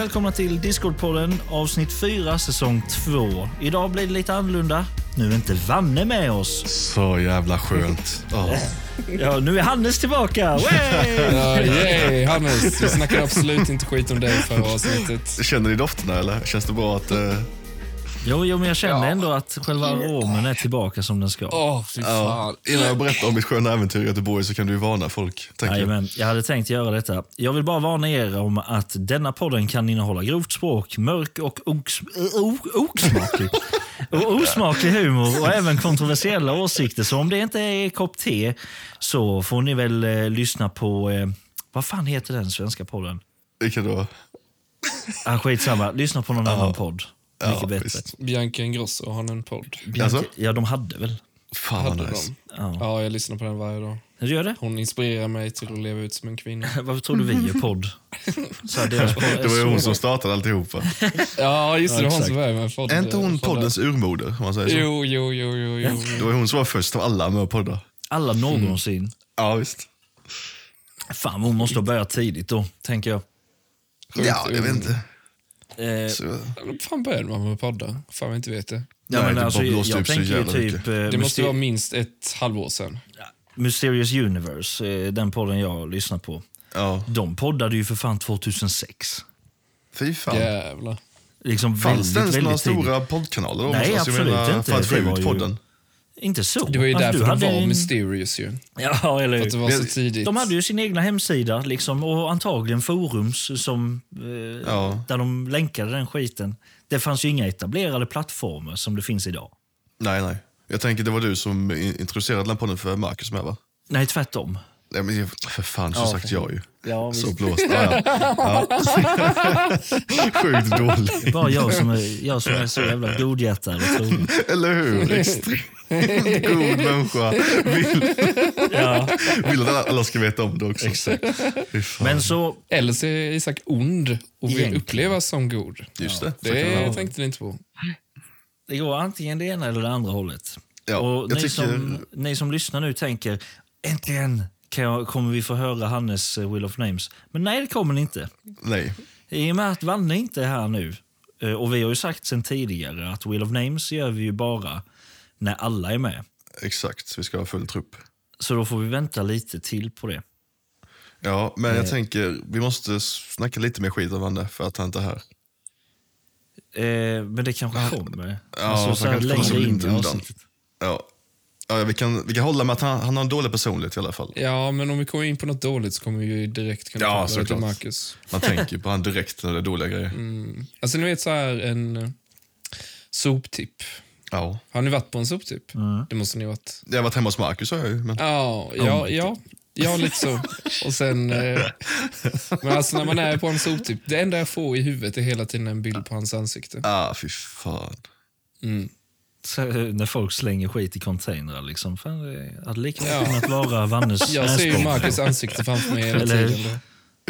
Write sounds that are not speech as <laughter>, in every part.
välkomna till Discord-podden avsnitt 4 säsong 2. Idag blir det lite annorlunda. Nu är inte Vanne med oss. Så jävla skönt. Oh. Ja, nu är Hannes tillbaka! Way! Ja, yay, Hannes. Vi snackar absolut inte skit om dig förra avsnittet. Känner ni dofterna eller? Känns det bra att... Uh... Jo, jo, men jag känner ändå att själva aromen är tillbaka som den ska. Åh, oh, fy fan. Ja, innan jag berättar om mitt sköna äventyr i Göteborg så kan du ju varna folk. Nej, men jag hade tänkt göra detta. Jag vill bara varna er om att denna podden kan innehålla grovt språk, mörk och oks osmaklig, <laughs> och osmaklig humor och även kontroversiella åsikter. Så om det inte är er kopp te så får ni väl eh, lyssna på... Eh, vad fan heter den svenska podden? Vilken då? Ah, skitsamma, lyssna på någon annan podd. Mycket bättre. Visst. Bianca Ingrosso har en podd. Bianca, alltså? Ja, de hade väl? Fan hade nice. Ja. ja, jag lyssnar på den varje dag. Du gör det? Hon inspirerar mig till att leva ut som en kvinna. <laughs> Varför tror du vi gör podd? <laughs> Så det var ju hon som startade alltihopa. <laughs> ja, just det. Ja, hon som började med podd. Är inte hon poddens urmoder? Om man säger så? Jo, jo, jo. jo, jo. Det var hon som var först av alla med att podda. Alla någonsin? Mm. Ja, visst. Fan, hon måste ha börjat tidigt då, tänker jag. Ja, jag vet inte. Eh, så. fan började man med poddar? Fan jag inte vet det. Ja, men alltså, jag, jag tänker typ... Eh, det måste vara minst ett halvår sedan. Mysterious Universe, eh, den podden jag lyssnar på. Ja. De poddade ju för fan 2006. Fy fan. Jävlar. Liksom Fanns det ens några tidigt. stora poddkanaler? Då? Nej, alltså, absolut menar, inte. För att få ut ju... Inte så. Det var ju alltså, därför de var en... Mysterious ju. Ja, eller att det var så tidigt. De hade ju sin egna hemsida liksom, och antagligen forums som, eh, ja. där de länkade den skiten. Det fanns ju inga etablerade plattformar som det finns idag. Nej, nej. Jag tänker det var du som introducerade den podden för Marcus med va? Nej, tvärtom. Nej, men för fan, så ja, sagt jag ju. Ja, så blåst. Ja, ja. <laughs> Sjukt dålig. Bara jag som är, jag som är så jävla godhjärtad och trogen. Eller hur? <laughs> Extremt god människa. Vill, ja. vill att alla ska veta om det också. Exakt. Men så, Eller så är Isak ond och vill Egentligen. upplevas som god. Just det. Det tänkte ni inte på. Det går antingen det ena eller det andra hållet. Ja, och ni, tycker... som, ni som lyssnar nu tänker, äntligen jag, kommer vi få höra Hannes eh, Will of Names. Men nej, det kommer ni inte. Nej. I och med att Vanne inte är här nu, eh, och vi har ju sagt sen tidigare att Will of Names gör vi ju bara när alla är med. Exakt, vi ska ha full trupp. Så då får vi vänta lite till på det. Ja, men jag eh. tänker vi måste snacka lite mer skit om Vanne för att han inte är här. Eh, men det kanske kommer. Ja, alltså, så här längre in i avsnittet. Ja, Ja, vi, kan, vi kan hålla med att han, han har en dålig personlighet i alla fall. Ja, men om vi kommer in på något dåligt så kommer vi ju direkt kunna ja, prata till Marcus. Man tänker på han direkt när det är dåliga grejer. Mm. Alltså ni vet så här en uh, soptipp. Ja. Har ni varit på en soptipp? Mm. Det måste ni ha varit. Jag har varit hemma hos Marcus har jag ju. Men... Ja, ja, ja. Ja, lite så. Och sen, eh, men alltså när man är på en soptipp, det enda jag får i huvudet är hela tiden en bild på hans ansikte. Ah, fy fan. Mm. Så, när folk slänger skit i containrar. Liksom. Fan, det hade lika ja. kunnat vara Vannes <laughs> Jag ser ju Marcus ansikte framför mig hela Eller... tiden.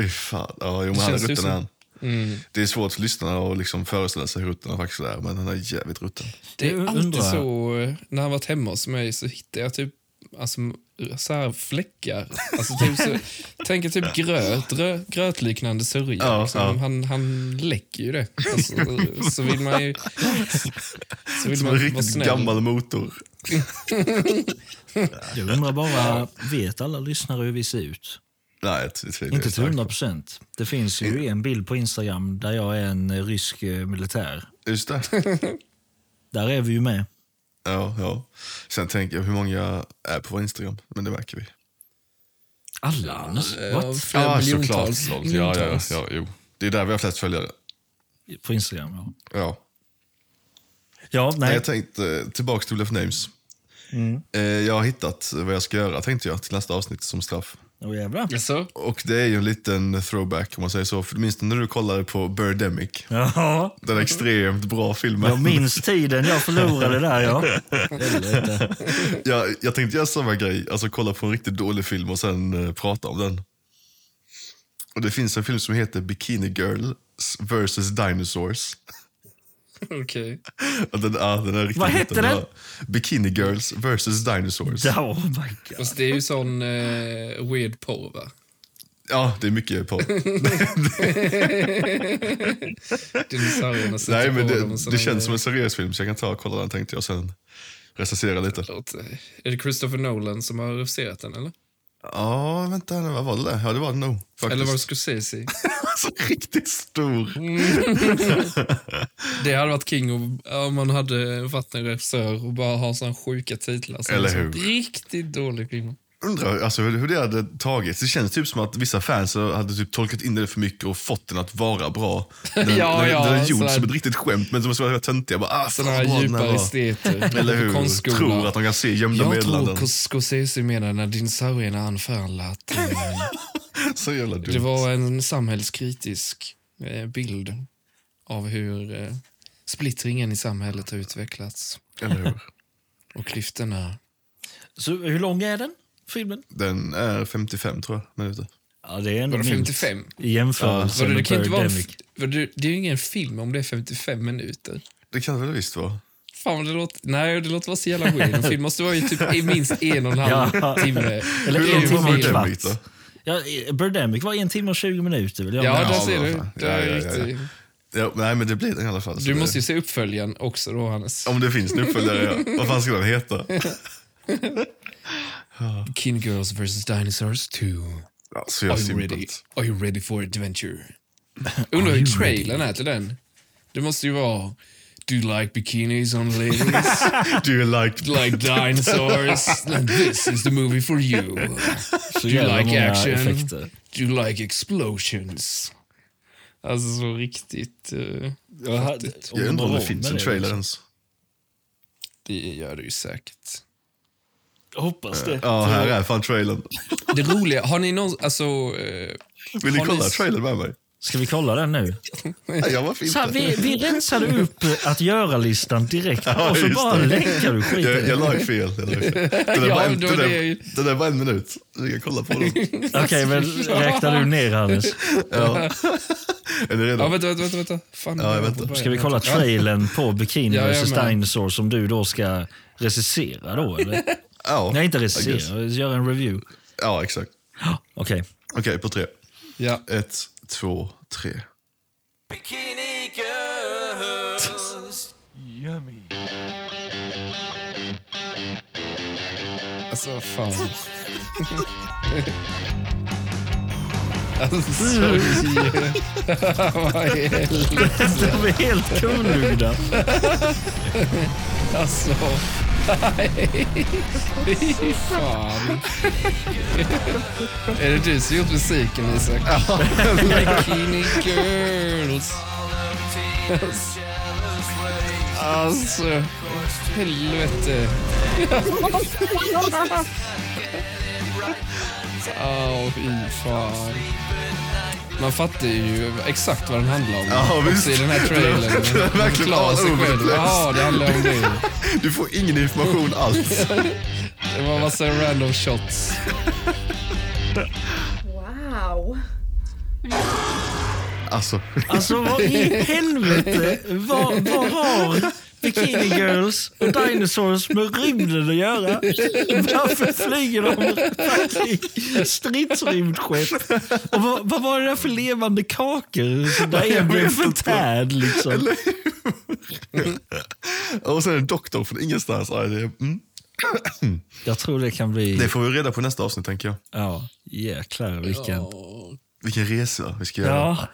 Fy fan. Ja, jo, men han är rutten som... Mm. Det är svårt för lyssnarna att liksom föreställa sig hur rutten han faktiskt är, men han är jävligt rutten. Det är alltid så, när han varit hemma hos mig så hittar jag typ alltså, så här fläckar. Alltså, typ så, tänk typ gröt, rö, grötliknande sörja. Ja, liksom. ja. Han, han läcker ju det. Alltså, så vill man ju... Så vill Som man en riktigt gammal motor. <laughs> Jag undrar bara, vet alla lyssnare hur vi ser ut? Nej, Inte till hundra procent. Det finns ju en bild på Instagram där jag är en rysk eh, militär. Just det. Där är vi ju med. Ja, ja. Sen tänker jag hur många är på vår Instagram, men det märker vi. Alla? Ja, flera ja, miljontals. Såklart. Ja, ja, ja, jo. Det är där vi har flest följare. På Instagram, ja. Ja. Ja, nej. Jag tänkte tillbaka till Left Names. Mm. Eh, jag har hittat vad jag ska göra tänkte jag till nästa avsnitt som straff. Oh, jävlar. Yes, och det är ju en liten throwback om man säger så. För minst när du kollade på Birdemic. Ja. Den extremt bra filmen. Jag minns tiden jag förlorade där ja. ja jag tänkte göra samma grej. Alltså kolla på en riktigt dålig film och sen uh, prata om den. Och Det finns en film som heter Bikini Girls vs Dinosaurs. <laughs> Okej. Okay. Den, ja, den är riktigt Vad hette den? Bikini Girls vs Dinosaurs. Oh my God. Fast det är ju sån uh, weird porr va? Ja, det är mycket porr. <laughs> Nej, men det, det känns som en seriös film så jag kan ta och kolla den tänkte jag sen recensera lite. Är det Christopher Nolan som har regisserat den, eller? Ja, vänta nu, vad var det? Ja, det var det nog. Faktiskt. Eller var det Scorsese? <laughs> alltså, riktigt stor. Det hade varit king om, man hade varit en regissör och bara ha sådana sjuka titlar. som Eller så hur? Riktigt dålig film. Undrar alltså, hur det hade tagits. Det känns typ som att vissa fans hade typ tolkat in det för mycket och fått den att vara bra. <laughs> Den, Ja, den, ja, den är gjord som ett riktigt skämt men som så var töntiga. Bara, ah, Sådana här djupa esteter. <laughs> Eller hur? Tror att de kan se gömda Jag meddelanden. tror Scorsese menar när dinosaurierna anföll att eh, <laughs> Så jävla dumt. det var en samhällskritisk eh, bild av hur eh, splittringen i samhället har utvecklats Eller hur? <laughs> och klyftorna. Så hur lång är den, filmen? Den är 55 tror jag, minuter. Ja, det är ändå Var det minst 55? i jämförelse det med kan inte vara vadå, det är ju ingen film om det är 55 minuter. Det kan det väl visst vara? Fan det låter, nej, det låter vara så jävla weird. En film måste vara ju typ i minst en och en halv Ja. timme. Eller Hur en timme var och en Birdemic kvart. då? Ja, Birdemic var en timme och 20 minuter. Vill jag Ja, där Ja, ser du. Det Ja, ja, ja. Ja, nej, men det blir den i alla fall. Du måste ju se uppföljaren också då, Hannes. Om det finns en uppföljare, ja. <laughs> Vad fan ska den heta? <laughs> Kin Girls vs Dinosaurs 2. Ja, så jag Are you ready? Are you ready for adventure? <laughs> Undrar hur trailern är till den. Det måste ju vara Do you like bikinis on ladies? Do you like... like dinosaurs? This is the movie for you. Do you like action? Do you like explosions? Alltså så riktigt... Uh, Jag, hade. Jag undrar om det finns en trailer ens. Det gör det ju säkert. Jag hoppas det. Ja, här är fan trailern. <laughs> Det roliga, har ni någon... Alltså... eh, Vill ni Har ni kolla trailern med mig? Ska vi kolla den nu? Nej, jag var fint. Så här, vi, vi rensade upp att göra-listan direkt Ja, och så just bara det. länkar du skiten. Jag, jag la ju fel. Jag la ju fel. <laughs> Den, är Ja, bara en, då den, är är, det- den är bara en minut. Vi kan kolla på den. Okej, men räknar du ner Hannes? Ja. <laughs> Är ni redo? Ja, vänta, vänta, vänta. Fan, Ja, jag väntar. Ska vi kolla trailern på Bikini Ja, jag vs med. Dinosaur som du då ska recensera då, eller? Ja, Nej, inte I guess. recensera, göra en review. Ja, exakt. Okej. Okej, på tre. Ja. Ett, två, tre. Bikini girls. Yummy. Alltså, fan. <laughs> alltså, <laughs> vad i helvete. De är helt kunglugna. Alltså, nej. Fy fan. Är det du som gjort musiken, Isak? <laughs> Bikini girls. Alltså, helvete. <laughs> Åh, fy fan. Man fattar ju exakt vad den handlar om. Ja, visst. i den här trailern. <laughs> Den är verkligen all over the. Ja, det handlar om det. Du får ingen information alls. <laughs> Det var massa random shots. Wow. Alltså, Alltså vad i helvete? Vad, vad har Bikini Girls och Dinosaurs med rymden att göra? Varför flyger de stridsrymdskepp? Och vad, vad var det där för levande kakor? Där en blev förtärd liksom. och sen en doktor från ingenstans. Ja, mm. Jag tror det kan bli... det får vi reda på nästa avsnitt, tänker jag. Ja, jäklar vilken... Vilken resa vi ska göra.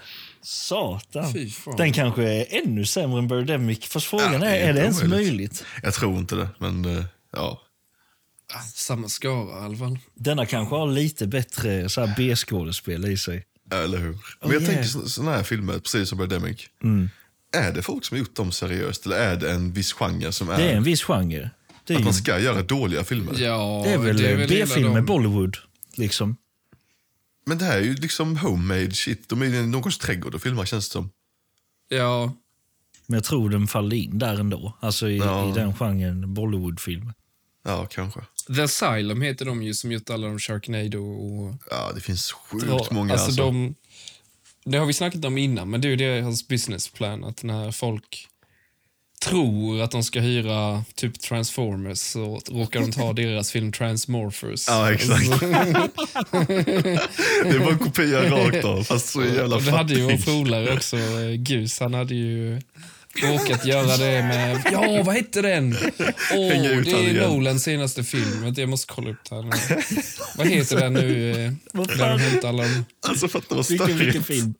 Satan. Den kanske är ännu sämre än Birdemic. Fast frågan Ja, är, är är det ens möjligt? Jag tror inte det, men eh, ja. Samma skara i alla fall. Denna kanske har lite bättre så här B-skådespel i sig. Eller hur? Men Oh, jag yeah. tänker så- såna här filmer, precis som Birdemic. Är det folk som har gjort dem seriöst eller är det en viss genre som är, Det är en viss genre. Det är, att ju, man ska göra dåliga filmer? Ja, det är väl, hela B-film med de- Bollywood. Liksom. Men det här är ju liksom homemade shit. De är i någons trädgård och filmar känns det som. Ja, Men jag tror den faller in där ändå. Alltså i, Ja. i den genren Bollywood-film. Ja, kanske. The Asylum heter de ju som gjort alla de Sharknado och... Ja, det finns sjukt Ja, många. alltså, Alltså, De, det har vi snackat om innan, men det är ju deras businessplan att när folk tror att de ska hyra typ Transformers så råkar de ta <laughs> deras film Transmorphers. Ja, exakt. <laughs> det är bara en kopia rakt av, fast så jävla det hade ju vår polare också, Gus, han hade ju råkat göra det med... Ja, vad hette den? <laughs> Åh, ut det är. Nolans senaste film. Vänta, Jag måste kolla upp den. Vad heter den nu? eh, Vad Där fan? de hämtar alla de... Alltså fatta vad Vilken, vilken störigt. film?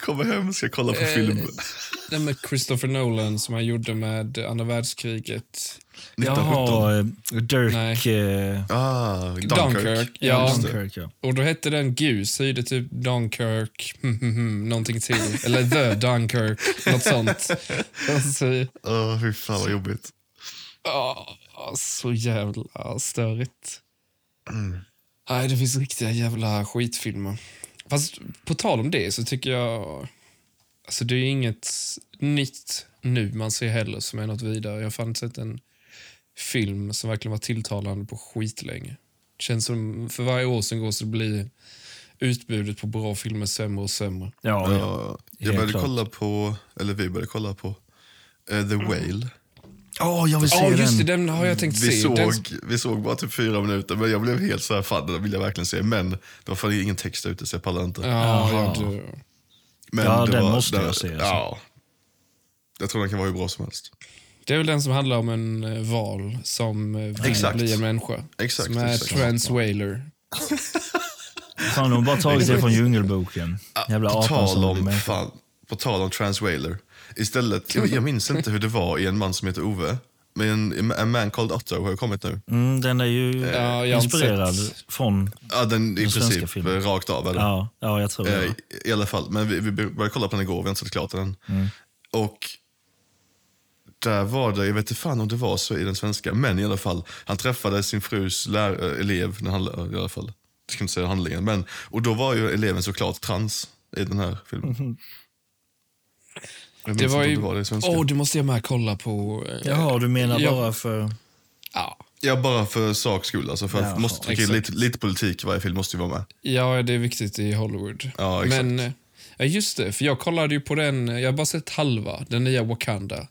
Kommer hem ska kolla på Eh, film. Den med Christopher Nolan som han gjorde med andra världskriget. 1917. Jaha, eh, Dirk... Nej. eh, Ah, Dunkirk. Dunkirk. Ja, det. Dunkirk, ja. och då hette den Gus, hyrde typ Dunkirk, någonting till. Eller The Dunkirk, något sånt. Alltså, Åh, fy fan vad jobbigt. Ja, så jävla störigt. Nej, det finns riktiga jävla skitfilmer. Fast på tal om det så tycker jag... Alltså det är inget nytt nu man ser heller som är något vidare. Jag har fan sett en film som verkligen var tilltalande på skitlänge. Det känns som för varje år som går så blir utbudet på bra filmer sämre och sämre. Ja, ja. Ja, jag började klart. kolla på, eller vi började kolla på eh, The Whale. Åh, jag vill se Ja, just det. den. Den har jag tänkt Vi se. såg, Den, vi såg bara typ fyra minuter, men jag blev helt så här, fan den vill jag verkligen se. Men det var fan ingen text ute så jag pallade inte. ja, ja, du, Men Ja, den var, måste det- jag se, alltså. Ja. Jag tror den kan vara hur bra som helst. Det är väl den som handlar om en eh, val som eh, vill Exakt. bli en människa. Exakt, Som är exakt. transwhaler. Fan, de har bara tagit det från Djungelboken. Jävla på, tal om, fan, på tal om Transwhaler. Istället, jag, jag minns inte hur det var i En man som heter Ove. Men A man called Otto har ju kommit nu. Mm, den är ju Ja, har inte inspirerad sett. från... Ja, den i Den svenska princip filmen. rakt av. Eller? Ja, ja jag tror Eh, det. i, alla fall. Men vi, vi började kolla på den igår, vi har inte sett klart den. Mm. Och där var det, jag vet inte fan om det var så i den svenska, men i alla fall. Han träffade sin frus lär, elev, när han, i alla fall. Jag ska inte säga handlingen. Men, och då var ju eleven såklart trans i den här filmen. Jag Det var ju... var det i svenska. Åh, det måste jag med kolla på. eh, Jaha, du menar Ja. bara för... Ja. Ja, bara för saks skull. Alltså, för att Jaha, måste trycka lite, lite politik i varje film måste ju vara med. ja, det är viktigt i Hollywood. Ja, exakt. Men, eh, ja, just det, för jag kollade ju på den, jag har bara sett halva, den nya Wakanda.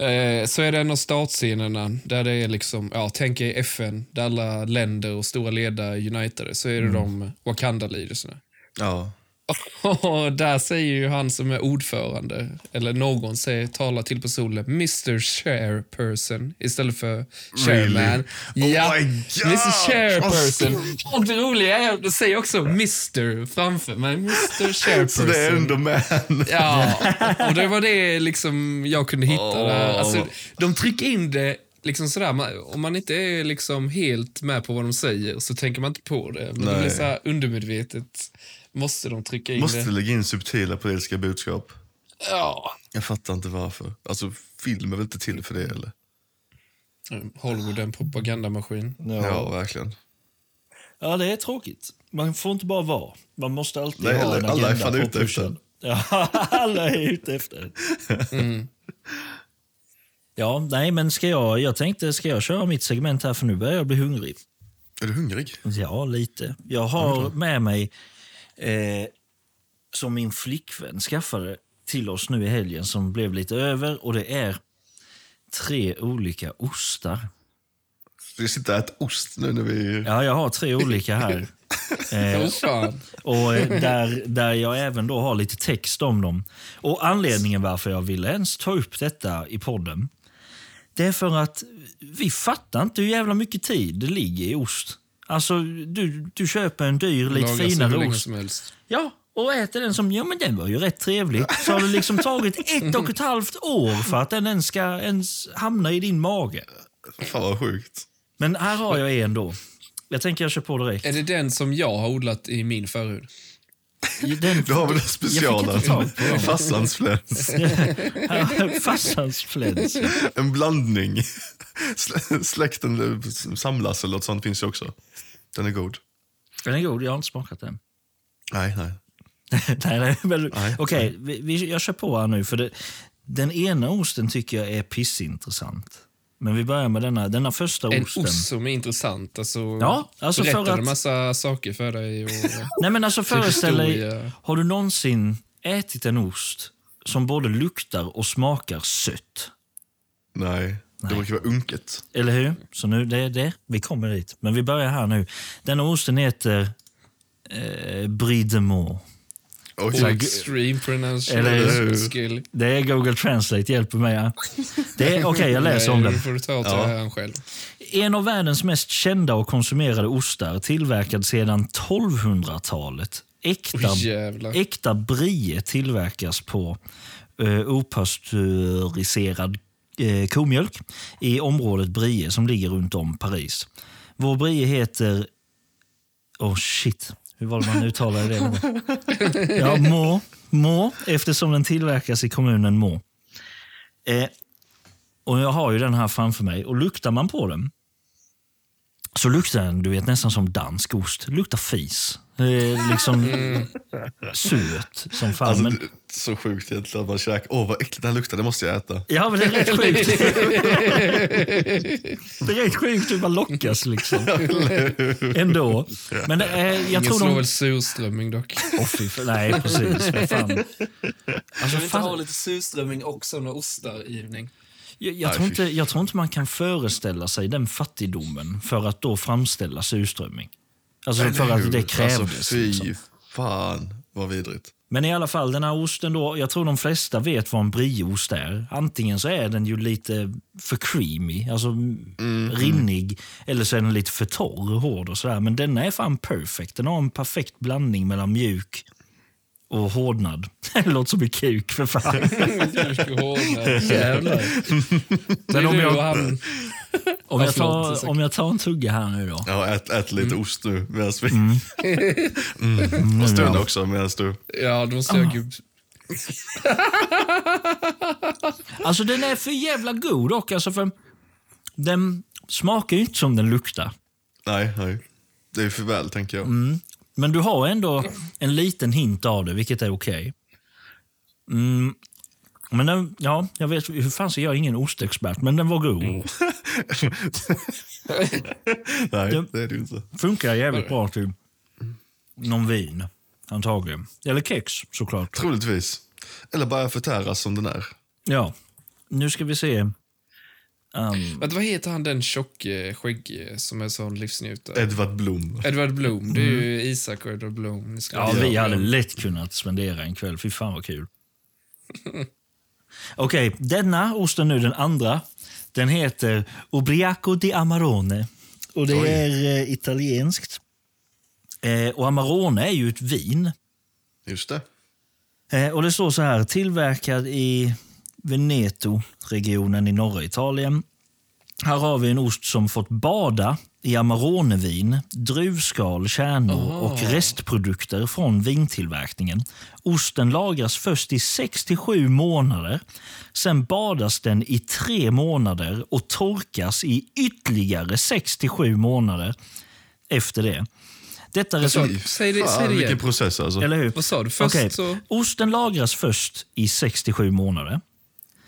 Eh, så är det en av startscenerna där det är liksom, ja, tänk er FN, där alla länder och stora ledare är unitade, så är det de Wakanda-leadersna. Ja. <laughs> Och där säger ju han som är ordförande, eller någon säger, talar till personen Mr Chairperson istället för Chairman. Really? Ja, Oh my God! Mr Chairperson. Och det roliga är att det säger också Mr framför mig. Mr Chairperson. <laughs> Så det är ändå man. <laughs> Ja, och det var det liksom jag kunde hitta där. Åh. Alltså, de trycker in det liksom sådär, om man inte är liksom helt med på vad de säger så tänker man inte på det. Men det Nej. blir så undermedvetet måste de trycka in Måste det. lägga in subtila politiska budskap. Ja. Jag fattar inte varför. Alltså, film är väl inte till för det eller? Hollywood är en propagandamaskin. Ja, verkligen. Ja, det är tråkigt. Man får inte bara vara. Man måste alltid Nej, ha alla- en alla är agenda fan ute pushen. Ja, <laughs> alla är ute efter Mm. Ja, nej, men ska jag, jag tänkte, ska jag köra mitt segment här för nu börjar jag bli hungrig. Är du hungrig? Ja, lite. Jag har med mig, eh, som min flickvän skaffade till oss nu i helgen som blev lite över och det är tre olika ostar. Vi sitter och äter ost nu när vi... Ja, jag har tre olika här. <laughs> Eh, och eh, där, där jag även då har lite text om dem. Och Anledningen varför jag ville ens ta upp detta i podden det är för att vi fattar inte hur jävla mycket tid det ligger i ost. Alltså, du, du köper en dyr, lite finare ost. som helst. Ja, och äter den som, ja men den var ju rätt trevlig. Så har det liksom tagit <laughs> ett och ett halvt år för att den ens ska ens hamna i din mage. Fan vad sjukt. Men här har jag en då. Jag tänker jag kör på direkt. Är det den som jag har odlat i min förhud? Den, Du har väl en Jag fick specialare? inte tag på dem. Farsans fläns. <laughs> Farsans fläns. En blandning. Slä- Släkten samlas eller något sånt finns ju också. Den är god. Den är god, jag har inte smakat den. Nej, nej. <laughs> nej, nej, men, Nej. Okej, vi, vi, jag kör på här nu. För det, den ena osten tycker jag är pissintressant. Men vi börjar med denna, denna första En osten. ost som är intressant. Alltså, Ja, alltså för berättar att- en massa saker för dig. Och, <laughs> Nej men alltså föreställ dig, har du någonsin ätit en ost som både luktar och smakar sött. Nej, det brukar vara unket. Eller hur? Så nu, det är det. Vi kommer dit. Men vi börjar här nu. Denna osten heter eh, Brie de Meaux. Oj, Extreme Eller hur? pronunciation skill. Det är Google Translate, hjälper mig. Ja. Det är- Okej, jag läser om det får du ta ta här själv. En av världens mest kända och konsumerade ostar tillverkad sedan 1200-talet. Äkta, jävlar. äkta brie tillverkas på eh, opastöriserad eh, komjölk i området Brie som ligger runt om Paris. Vår brie heter... Oh shit, hur var det man uttalade det? Ja, Må, Må, eftersom den tillverkas i kommunen Må. Eh, och Jag har ju den här framför mig och luktar man på den så luktar den du vet, nästan som dansk ost. Luktar fis. Eh, liksom söt som fan. Alltså, men, det är så sjukt egentligen att man käkar. Åh, vad äckligt den luktar. Det måste jag äta. ja, men det är rätt sjukt. <laughs> det är rätt sjukt hur man lockas liksom. Ändå. Men det är, jag Ingen tror slår de... väl surströmming dock. Åh, fy. Nej, precis. Vad fan. Alltså, Kan vi inte fan. ha lite surströmming och såna ostar Ivning? Jag, jag, tror inte, jag tror inte man kan föreställa sig den fattigdomen för att då framställa surströmming. Alltså för att det krävdes. Alltså, fy liksom. fan vad vidrigt. Men i alla fall, den här osten då, jag tror de flesta vet vad en brieost är. Antingen så är den ju lite för creamy, alltså rinnig, eller så är den lite för torr och hård och sådär. Men denna är fan perfect. Den har en perfekt blandning mellan mjuk och hårdnad. <laughs> Det låter som en kuk för fan. <laughs> Jävlar. Det Men är om jag-. <laughs> Om Ja, jag, tar, om jag tar en tugga här nu då. Ja, ät, ät lite Mm. ost nu medan vi... Mm. <laughs> Och stund också medan du... Ja, då måste jag ju... <laughs> Alltså den är för jävla god dock. Alltså för den smakar ju inte som den luktar. Nej, nej. Det är för väl, tänker jag. Mm. Men du har ändå en liten hint av det, vilket är okej. Mm. Men den, ja, jag vet, hur fan så jag är ingen ostexpert, men den var god. <laughs> Nej, Det- det är det inte. Funkar jävligt bra till någon vin, antagligen. Eller kex, såklart. Troligtvis. Eller bara förtäras som den är. Ja, nu ska vi se. Um, vad heter han den tjocke, skäggige som är sån livsnjutare? Edvard Blom. Edward Blom. Det är ju Isak och Edward Blom. Ni ska Ja, vi hade lätt kunnat spendera en kväll. Fy fan vad kul. Okej, denna osten nu, den andra, den heter Ubriaco di Amarone. Och det Oj. är eh, italienskt. Eh, och Amarone är ju ett vin. Just det. Eh, och Det står så här, tillverkad i Veneto-regionen i norra Italien. Här har vi en ost som fått bada i Amaronevin, druvskal, kärnor och restprodukter från vintillverkningen. Osten lagras först i 67 månader. Sen badas den i tre månader och torkas i ytterligare 67 månader efter det. Detta du? Säg det, säg det vilken process alltså. Eller hur? Vad sa du? Först Okej, så... Osten lagras först i 67 månader.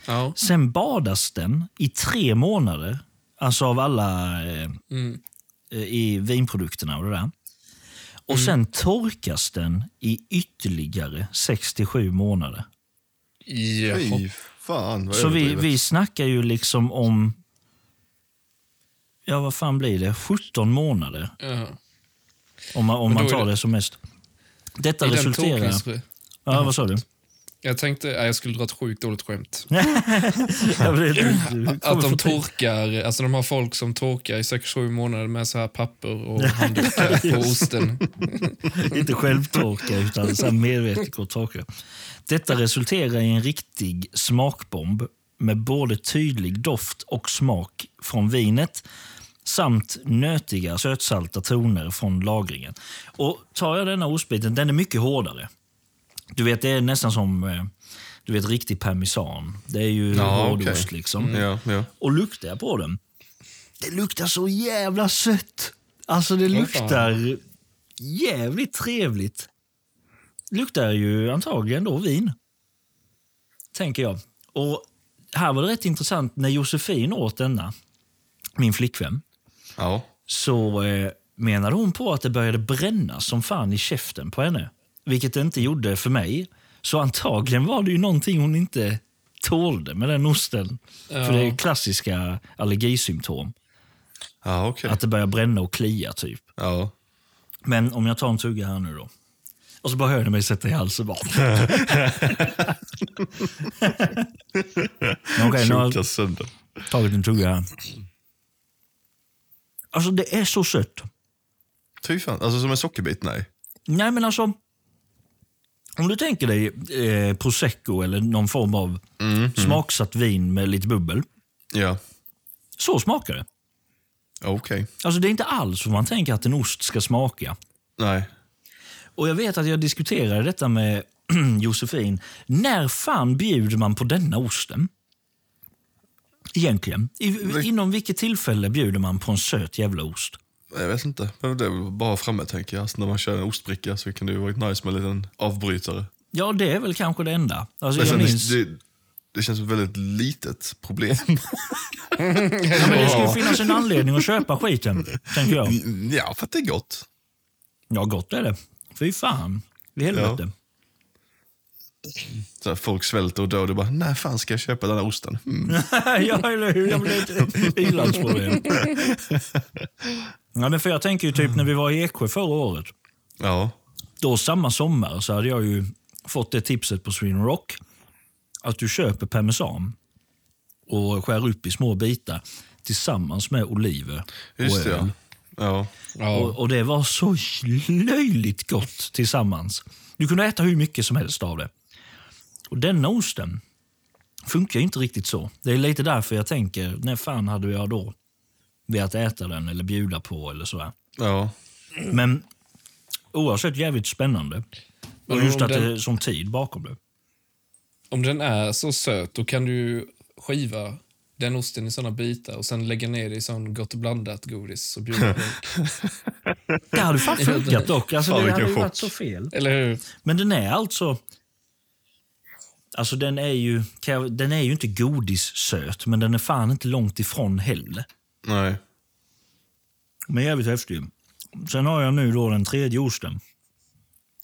Ja. Sen badas den i tre månader, alltså av alla eh, Mm. eh, i vinprodukterna och det där. Och sen torkas den i ytterligare 67 månader. Jaha. Fy fan vad Så vi, vi snackar ju liksom om, ja vad fan blir det, 17 månader Ja. om man, om man tar det- det som mest. Detta I resulterar... Ja, vad sa du? Jag tänkte, nej, jag skulle dra ett sjukt dåligt skämt. <laughs> Att de torkar, alltså de har folk som torkar i 6-7 månader med så här papper och handdukar på osten. <laughs> Inte självtorka, utan så här medvetet gå och torka. Detta resulterar i en riktig smakbomb med både tydlig doft och smak från vinet samt nötiga sötsalta toner från lagringen. Och Tar jag denna ostbiten, den är mycket hårdare. Du vet, Det är nästan som eh, du vet, riktig parmesan. Det är ju Ja, hårdost. okej. liksom. Ja, ja. Och luktar jag på den, det luktar så jävla sött. Alltså det luktar jävligt trevligt. Luktar ju antagligen då vin. Tänker jag. Och här var det rätt intressant, när Josefin åt denna, min flickvän, ja. så eh, menade hon på att det började bränna som fan i käften på henne. Vilket det inte gjorde för mig. Så antagligen var det ju någonting hon inte tålde med den osten. För det är klassiska allergisymptom. Ja, okej. Att det börjar bränna och klia typ. Ja. Men om jag tar en tugga här nu då. Och så bara hör ni mig sätta i halsen bara. <laughs> Okej, nu har jag tagit en tugga här. Alltså det är så sött. Fy fan. Alltså som en sockerbit? Nej. Nej men alltså. Om du tänker dig eh, prosecco eller någon form av smaksatt vin med lite bubbel. Ja. Så smakar det. Okej. Alltså det är inte alls vad man tänker att en ost ska smaka. Nej. Och jag vet att jag diskuterade detta med <clears throat> Josefin. När fan bjuder man på denna osten? Egentligen. I, inom vilket tillfälle bjuder man på en söt jävla ost? Jag vet inte. Men det är väl bara framme tänker jag. Alltså, när man kör en ostbricka så kan det ju vara nice med en liten avbrytare. Ja, det är väl kanske det enda. Alltså, jag minns, det, det känns som ett väldigt litet problem. <laughs> ja, men det skulle finnas en anledning att köpa skiten, tänker jag. ja, för att det är gott. Ja, gott är det. Fy fan. I helvete. Så här, folk svälter och dör och du bara, när fan ska jag köpa den här osten? Mm. <laughs> Ja, eller hur? Jag blev ett <laughs> i-landsproblem. Ja, men för jag tänker ju typ när vi var i Eksjö förra året. Ja. Då samma sommar så hade jag ju fått det tipset på Sweden Rock. Att du köper parmesan och skär upp i små bitar tillsammans med oliver och Just det, öl. ja. ja. Och, och det var så löjligt gott tillsammans. Du kunde äta hur mycket som helst av det. Och denna osten funkar inte riktigt så. Det är lite därför jag tänker, när fan hade jag då velat äta den eller bjuda på eller sådär. ja. Men oavsett jävligt spännande. Och just om att det den- är som tid bakom det. Om den är så söt, då kan du skiva den osten i såna bitar och sen lägga ner det i sån gott blandat godis och bjuda på. Det <laughs> hade fan funkat dock. Alltså, det hade ju varit så fel. Eller hur? Men den är alltså... Alltså den är ju, den är ju inte godissöt, men den är fan inte långt ifrån heller. Nej. Men jävligt häftig. Sen har jag nu då den tredje osten.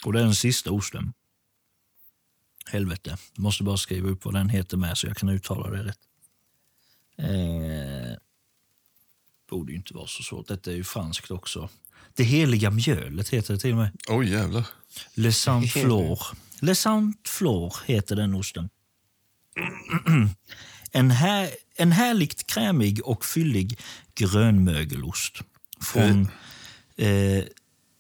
Och det är den sista osten. Helvete. Jag måste bara skriva upp vad den heter med så jag kan uttala det rätt. Eh, borde ju inte vara så svårt. Detta är ju franskt också. Det heliga mjölet heter det till och med. Oj, jävlar. Le Saint Flor. Le Saint Flor heter den osten. <clears throat> En, här, en härligt krämig och fyllig grönmögelost. Från, eh,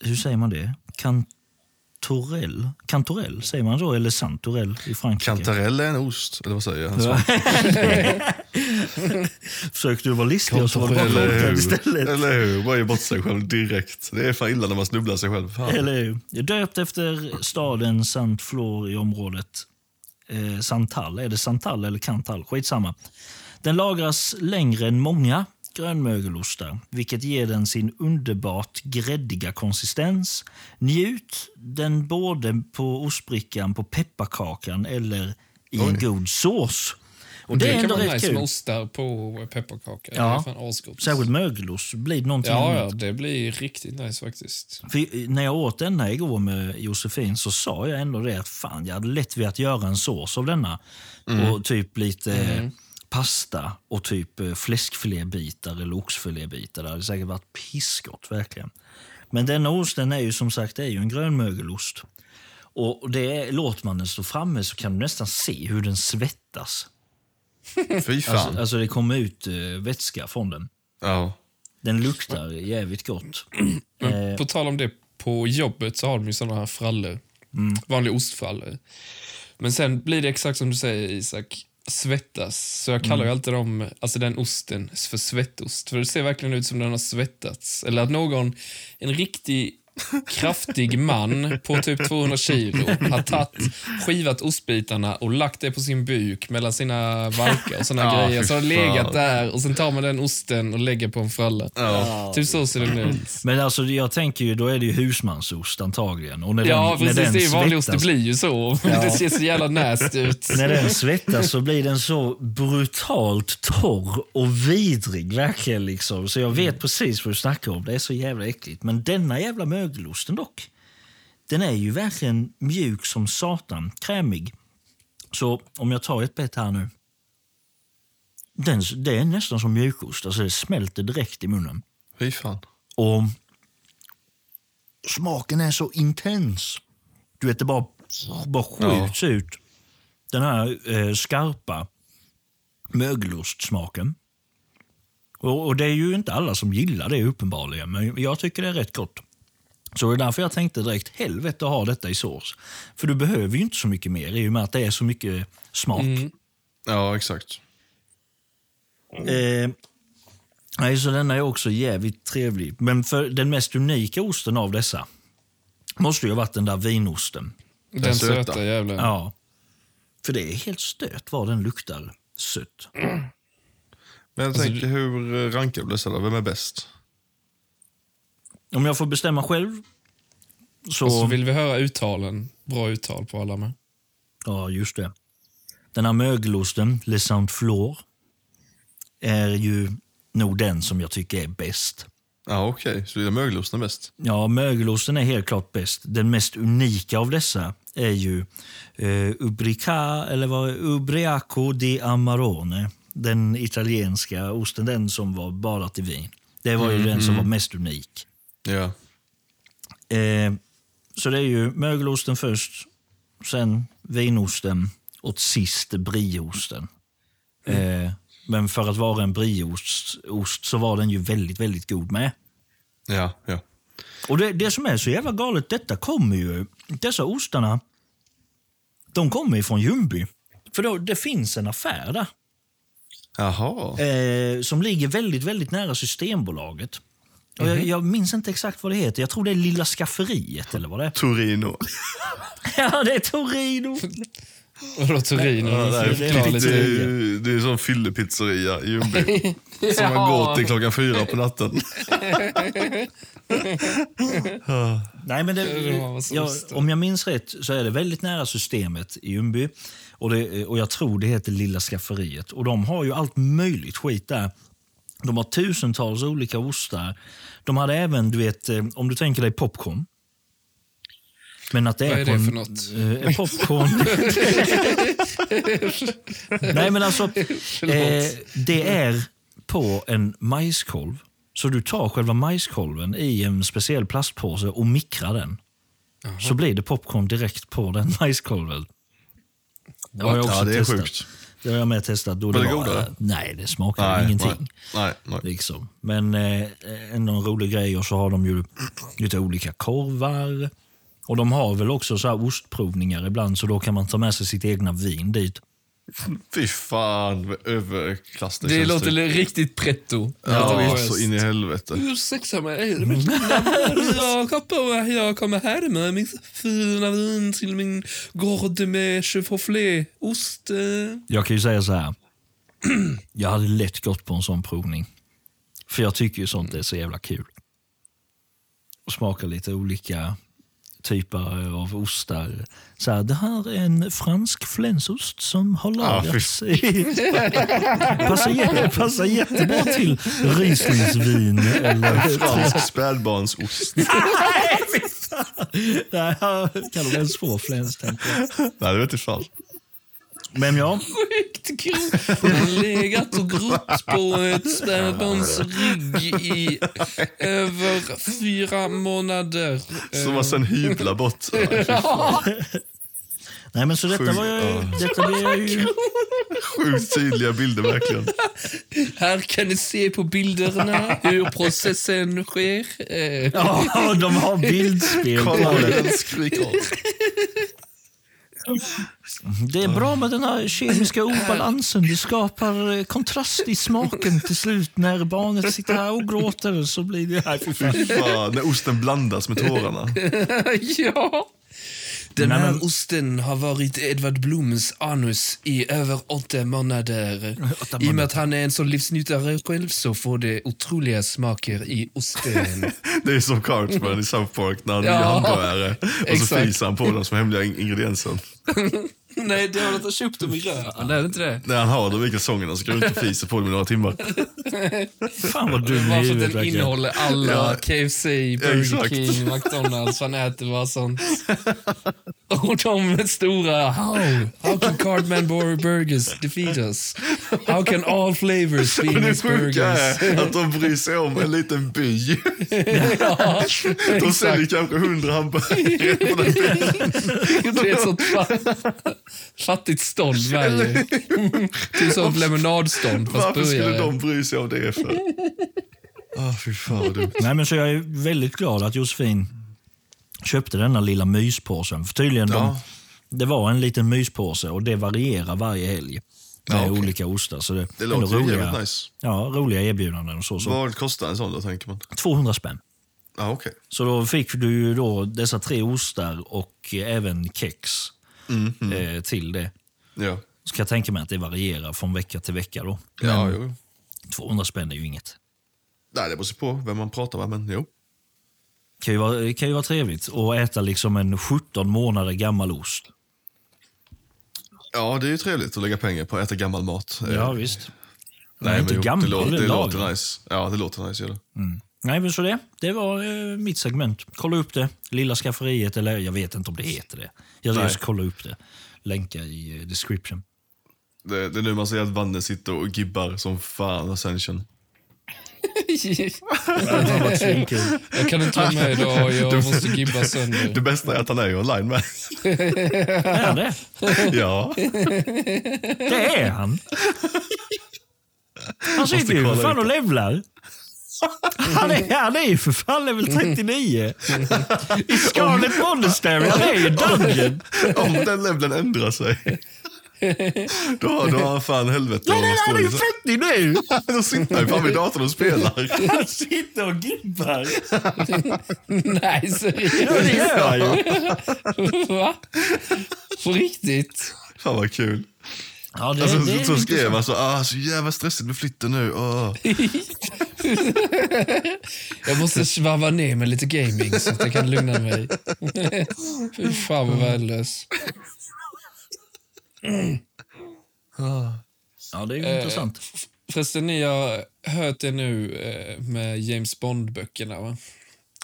hur säger man det? Cantorell? Cantorell, säger man så? Eller Santorell i Frankrike? Kantarell är en ost, eller vad säger jag? <laughs> Försökte du vara listig och så var det bara Eller istället. Eller hur? Bara ge bort sig själv direkt. Det är fan illa när man snubblar sig själv. Fan. Eller hur? Döpt efter staden Saint Flor i området eh, Santal. Är det Santal eller Cantal? Skitsamma. Den lagras längre än många grönmögelostar, vilket ger den sin underbart gräddiga konsistens. Njut den både på ostbrickan, på pepparkakan eller i en Oj. god sås. Och det, Det, är kan vara rätt nice kul. med ostar på pepparkaka. Ja. Det är fan asgott. Särskilt mögelost blir det någonting Ja, annat. ja, det blir riktigt nice faktiskt. För när jag åt denna igår med Josefin så sa jag ändå det att fan, jag hade lätt velat göra en sås av denna. Och typ lite eh, pasta och typ eh, fläskfilébitar eller oxfilébitar. Det hade säkert varit pissgott verkligen. Men denna osten är ju som sagt är ju en grönmögelost. Och och det är, låter man den stå framme så kan du nästan se hur den svettas. Fy fan. Alltså, alltså det kommer ut eh, vätska från den. ja. Den luktar jävligt gott. <clears throat> Eh, På tal om det, på jobbet så har de ju såna här frallor. Vanliga ostfrallor. Men sen blir det exakt som du säger Isak, svettas. Så jag kallar ju alltid dem, alltså den osten för svettost. För det ser verkligen ut som den har svettats. Eller att någon, en riktig kraftig man på typ 200 kilo har tagit, skivat ostbitarna och lagt det på sin buk mellan sina valkar och såna Ja, grejer. Så har det legat där och sen tar man den osten och lägger på en fralla. Ja. Typ så ser den ut. Men alltså jag tänker ju, då är det ju husmansost antagligen. Och när Ja, den, när precis. den Det är vanlig ost. Det svettas- blir ju så. <laughs> Det ser så jävla nasty ut. När den svettas så blir den så brutalt torr och vidrig. verkligen liksom. Så jag vet precis vad du snackar om. Det är så jävla äckligt. Men denna jävla mögelosten dock. den är ju verkligen mjuk som satan. Krämig. Så om jag tar ett bett här nu. Den, det är nästan som mjukost. Alltså det smälter direkt i munnen. Fy fan. Och smaken är så intens. Du vet, det bara, bara skjuts ut. Den här eh, skarpa mögelostsmaken. Och, och det är ju inte alla som gillar det uppenbarligen, men jag tycker det är rätt gott. Så det är därför jag tänkte direkt, helvete att ha detta i sås. För du behöver ju inte så mycket mer i och med att det är så mycket smak. Ja, exakt. Eh, nej, så denna är också jävligt trevlig. Men för den mest unika osten av dessa måste ju ha varit den där vinosten. Den söta. söta jävlen. Ja. För det är helt stört vad den luktar sött. Men jag Alltså, tänker, hur rankar du dessa? Vem är bäst? Om jag får bestämma själv så... Och så vill vi höra uttalen. Bra uttal på alla med. Ja, just det. Den här mögelosten, Le Saint Flor, är ju nog den som jag tycker är bäst. Ja, okej. Så det är mögelosten bäst? Ja, mögelosten är helt klart bäst. Den mest unika av dessa är ju eh, Ubrica, eller vad Ubriaco di Amarone. Den italienska osten, den som var badat i vin. Det var ju den som var mest unik. Ja. Eh, så det är ju mögelosten först, sen vinosten och sist brieosten. Eh, men för att vara en brieost ost så var den ju väldigt, väldigt god med. Ja, ja. Och det, det som är så jävla galet, detta kommer ju, dessa ostarna, de kommer ju från Ljungby. För då, det finns en affär där Jaha. eh, som ligger väldigt, väldigt nära Systembolaget. Och jag, jag minns inte exakt vad det heter. Jag tror det är Lilla Skafferiet eller vad det är. Torino. <laughs> Ja, det är Torino. Vadå Torino? Ja, Ja, det är det, lite- är, det är en sån fyllepizzeria i Ljungby. <laughs> Som man går till klockan fyra på natten. <laughs> Nej, men det, jag, om jag minns rätt så är det väldigt nära systemet i Ljungby. Och, det, och jag tror det heter Lilla Skafferiet. Och de har ju allt möjligt skit där. De har tusentals olika ostar. De hade även, du vet, eh, om du tänker dig popcorn. Men att det Vad är, är på det en, för något? eh, popcorn. <laughs> Nej, men alltså, eh, det är på en majskolv. Så du tar själva majskolven i en speciell plastpåse och mikrar den. Så blir det popcorn direkt på den <laughs> majskolven. Det har jag också Ja, det är testat. sjukt. Det har jag med testat. Då Var det var- godare? Nej, det smakar ingenting. Nej, nej. Liksom. Men eh, en rolig grej. Och så har de ju lite olika korvar. Och de har väl också så här ostprovningar ibland, så då kan man ta med sig sitt egna vin dit. <laughs> Fy fan, överklass det, Det låter typ. riktigt pretto. Ja, Ja, så in i helvete. Ursäkta mig, <laughs> jag kom på att jag kommer här med min fina vin till min gård med chevrolet-ost. Jag kan ju säga så här. <clears throat> Jag hade lätt gått på en sån provning. För jag tycker ju sånt är så jävla kul. Och smaka lite olika typer av ostar. Så här, det här är en fransk flänsost som har fy lagrats i... <laughs> passar, passar jättebra till Rieslingsvin eller... Fransk spädbarnsost. <laughs> Nej, kan de ens få fläns. Nej, det vet jag fan. Men ja, Sjukt kul. Jag har legat och grott på ett spädbarns rygg i över fyra månader. Som man sen hyvlar bort. <laughs> nej men så detta var jag, detta blev jag ju... Sjukt tydliga bilder verkligen. Här kan ni se på bilderna hur processen sker. Ja, de har bildspel Kolla det. den skriker. Det är bra med den här kemiska obalansen. Det skapar eh, kontrast i smaken till slut. När barnet sitter här och gråter så blir det... Nej, fy fan. Fy fan, när osten blandas med tårarna. <laughs> ja. Den här men- osten har varit Edvard Bloms anus i över åtta månader. Åtta I och med att han är en sån livsnjutare själv så får det otroliga smaker i osten. <laughs> Det är som Cartman i South Park när han <laughs> Ja, hamburgare. Och så exakt. fiser han på den som hemliga in- ingrediensen. <laughs> <laughs> Nej, det är väl att han köpt dem i röven, är det inte det? När han har dem i kalsongerna så går runt och fiser på dem i några timmar. <laughs> Fan vad dum i Bara för att huvudet den verkligen. innehåller alla Ja. KFC, Burger Exakt. King, <laughs> McDonalds. Han äter bara sånt. Och de med stora... How? How can Cardman Burgers defeat us? How can all flavors be in det his sjuka burgers? är att de bryr sig om en liten by. ja, De säljer kanske hundra hamburgare på den byn. Det är ett sånt fattigt stånd <laughs> varje. <laughs> Typ som lemonadstånd fast Varför skulle burgare. de bry sig om det för? <laughs> Ah, fy fan. Nej, men så jag är väldigt glad att Josefin köpte denna lilla myspåsen. För tydligen, Ja. de, det var en liten myspåse och det varierar varje helg med Ja, okej. olika ostar. Så det, Det låter roliga, jävligt nice. ja, roliga erbjudanden och så. så. Vad kostar en sån då, tänker man? 200 spänn. Ja, okej. Så då fick du ju då dessa tre ostar och eh, även kex Mhm. eh, till det. Ja. Så kan jag tänka mig att det varierar från vecka till vecka. då. Ja, Men jo. 200 spänn är ju inget. Nej, det beror på vem man pratar med, men jo. kan ju vara, kan ju vara trevligt att äta liksom en 17 månader gammal ost. Ja, det är ju trevligt att lägga pengar på att äta gammal mat. Ja, visst. Nej, Nej, inte men gammal, Det, låter, det det låter nice. Ja, det låter nice. Gör det. Nej, men så det, det var eh, mitt segment. Kolla upp det. Lilla skafferiet, eller jag vet inte om det heter det. Jag Nej. ska kolla upp det. Länka i eh, description. Det, det är nu man ser att Vanne sitter och gibbar som fan Ascension. <laughs> Jag kan inte vara med idag, jag måste gibba sönder. Det bästa är att han är online med. Är det? <laughs> ja. Det är han. Han sitter ju för fan och levlar. <laughs> Han är, han är ju för fan level 39. <laughs> I Scarlet Monastery. Han är ju <laughs> Dungeon. Om den leveln ändrar sig. Då, har- då har han fan helvete Nej, nej, han är ju stå 40 nu. Då sitter han ju fan vid datorn och spelar. Han sitter och gibbar. Nej, Ja, seriöst? det gör han ju. Va? På riktigt? Fan vad kul. Ja, det, Alltså, det så, skrev han så, ah, så jävla stressigt med flytten nu. Ah. <laughs> Jag måste svarva ner med lite gaming så att jag kan lugna mig. <laughs> Fy fan vad värdelös. <clears throat> Ja, det är ju Eh, intressant. Förresten, ni har hört det nu eh, med James Bond-böckerna, va?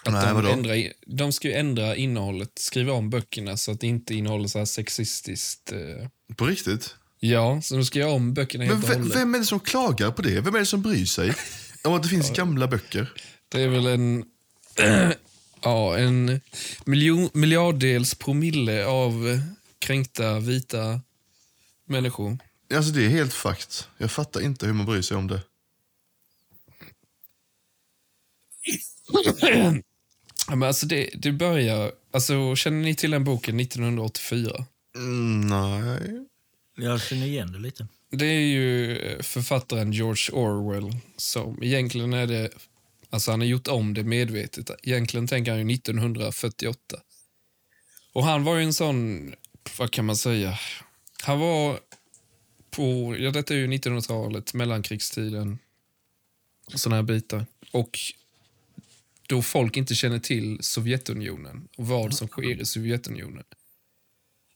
Att Nej, de, vadå? ändrar, de ska ju ändra innehållet, skriva om böckerna så att det inte innehåller så här sexistiskt. Eh. På riktigt? Ja, så de ska göra om böckerna helt Men och vem, hållet. vem är det som klagar på det? Vem är det som bryr sig <laughs> om att det finns gamla böcker? Det är väl en... <clears throat> ja, en miljon, miljarddels promille av kränkta vita människor. Alltså det är helt fakt. Jag fattar inte hur man bryr sig om det. <clears throat> Ja, men alltså det, det börjar... Alltså, känner ni till den boken 1984? Mm, nej. Jag känner igen det lite. Det är ju eh, författaren George Orwell som egentligen är det... Alltså han har gjort om det medvetet. Egentligen tänker han ju 1948. Och han var ju en sån, vad kan man säga? Han var på, ja detta är ju 1900-talet, mellankrigstiden. Såna här bitar. Och då folk inte känner till Sovjetunionen och vad som sker i Sovjetunionen.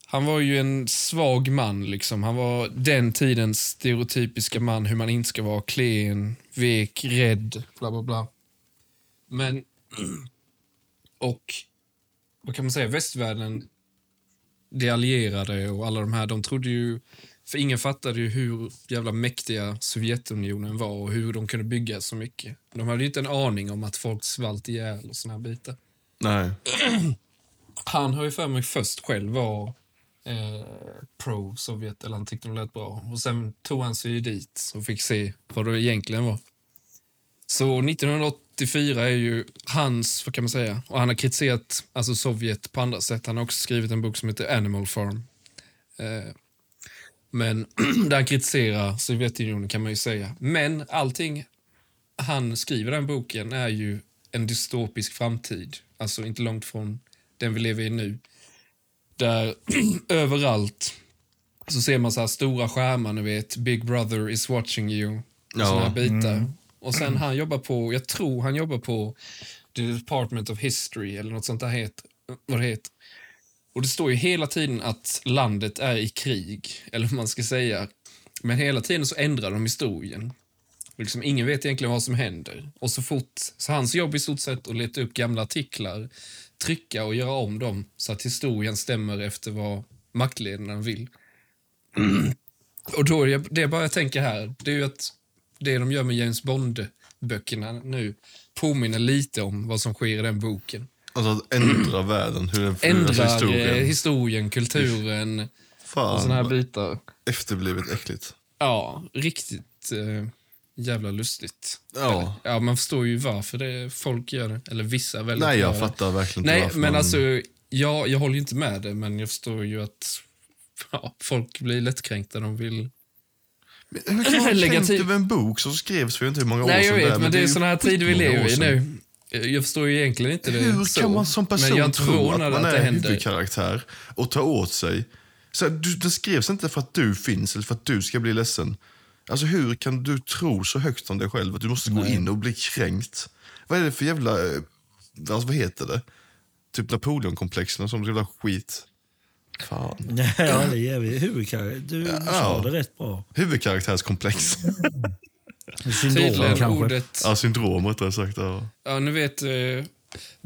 Han var ju en svag man. liksom. Han var den tidens stereotypiska man, hur man inte ska vara klen, vek, rädd, bla bla bla. Men... <clears throat> Och vad kan man säga? Västvärlden, de allierade och alla de här, de trodde ju... För ingen fattade ju hur jävla mäktiga Sovjetunionen var och hur de kunde bygga så mycket. De hade ju inte en aning om att folk svalt ihjäl och såna här bitar. Nej. <clears throat> Han har ju för mig först själv var eh, pro-Sovjet, eller han tyckte de lät bra. Och sen tog han sig dit och fick se vad det egentligen var. Så 1984 är ju hans, vad kan man säga, och han har kritiserat alltså Sovjet på andra sätt. Han har också skrivit en bok som heter Animal Farm. Eh, men <clears throat> där han kritiserar Sovjetunionen kan man ju säga. Men allting han skriver i den boken är ju en dystopisk framtid. Alltså inte långt från den vi lever i nu. Där <clears throat> överallt så ser man så här stora skärmar, ni vet. Big brother is watching you. Och Ja. såna här bitar. Och sen han jobbar på, jag tror han jobbar på the Department of History eller något sånt där heter, vad det heter. Och det står ju hela tiden att landet är i krig, eller vad man ska säga. Men hela tiden så ändrar de historien. Liksom, ingen vet egentligen vad som händer. Och så fort, så hans jobb i stort sett att leta upp gamla artiklar, trycka och göra om dem så att historien stämmer efter vad maktledarna vill. Och då är det, det bara jag tänker här, det är ju att det de gör med James Bond-böckerna nu påminner lite om vad som sker i den boken. Alltså att ändra världen, hur den Ändrar eh, historien. historien, kulturen och Fan, såna här bitar. efterblivet äckligt. Ja, riktigt eh, jävla lustigt. Ja. Ja, man förstår ju varför det, folk gör det. Eller vissa väldigt Nej, jag fattar verkligen inte Nej, varför men man... alltså, jag, jag håller ju inte med det, men jag förstår ju att ja, folk blir lättkränkta. De vill... Men Hur kan man Lägga <clears throat> kränkt över en bok som skrevs för inte hur många år Nej, jag sedan vet, är, men det är ju såna här tider vi år lever i nu. Jag förstår ju egentligen inte det Hur så. kan man som person men jag inte tro att man att är händer. huvudkaraktär och ta åt sig? Så här, du, det skrevs inte för att du finns eller för att du ska bli ledsen. Alltså hur kan du tro så högt om dig själv att du måste gå in och bli kränkt? Vad är det för jävla, eh, alltså, vad heter det? Typ Napoleonkomplexen och sånt jävla skit. Fan. <laughs> Ja, det ger vi huvudkaraktär. Du, du sa det rätt bra. Huvudkaraktärskomplex. <laughs> Syndrom Tydligen kanske. ordet... ja, syndrom rättare sagt. Ja. Ja, ni vet eh,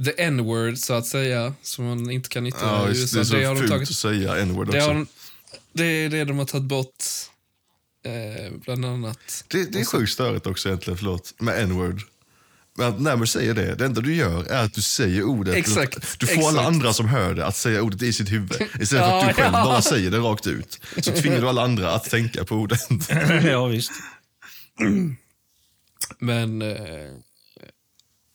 the n-word, så att säga, som man inte kan yttra Ja, i just, det USA. är så har de fult tagit, att säga n-word också. det, har de, det är det de har tagit bort, eh, bland annat. Det, det är sjukt störigt också egentligen, förlåt, med n-word. Men att när man säger det, det enda du gör är att du säger ordet. Exakt, Du får alla exakt. andra som hör det att säga ordet i sitt huvud. Istället för att <laughs> du själv ja. bara säger det rakt ut. Så tvingar du alla andra att tänka på ordet. <laughs> ja, visst. Men eh,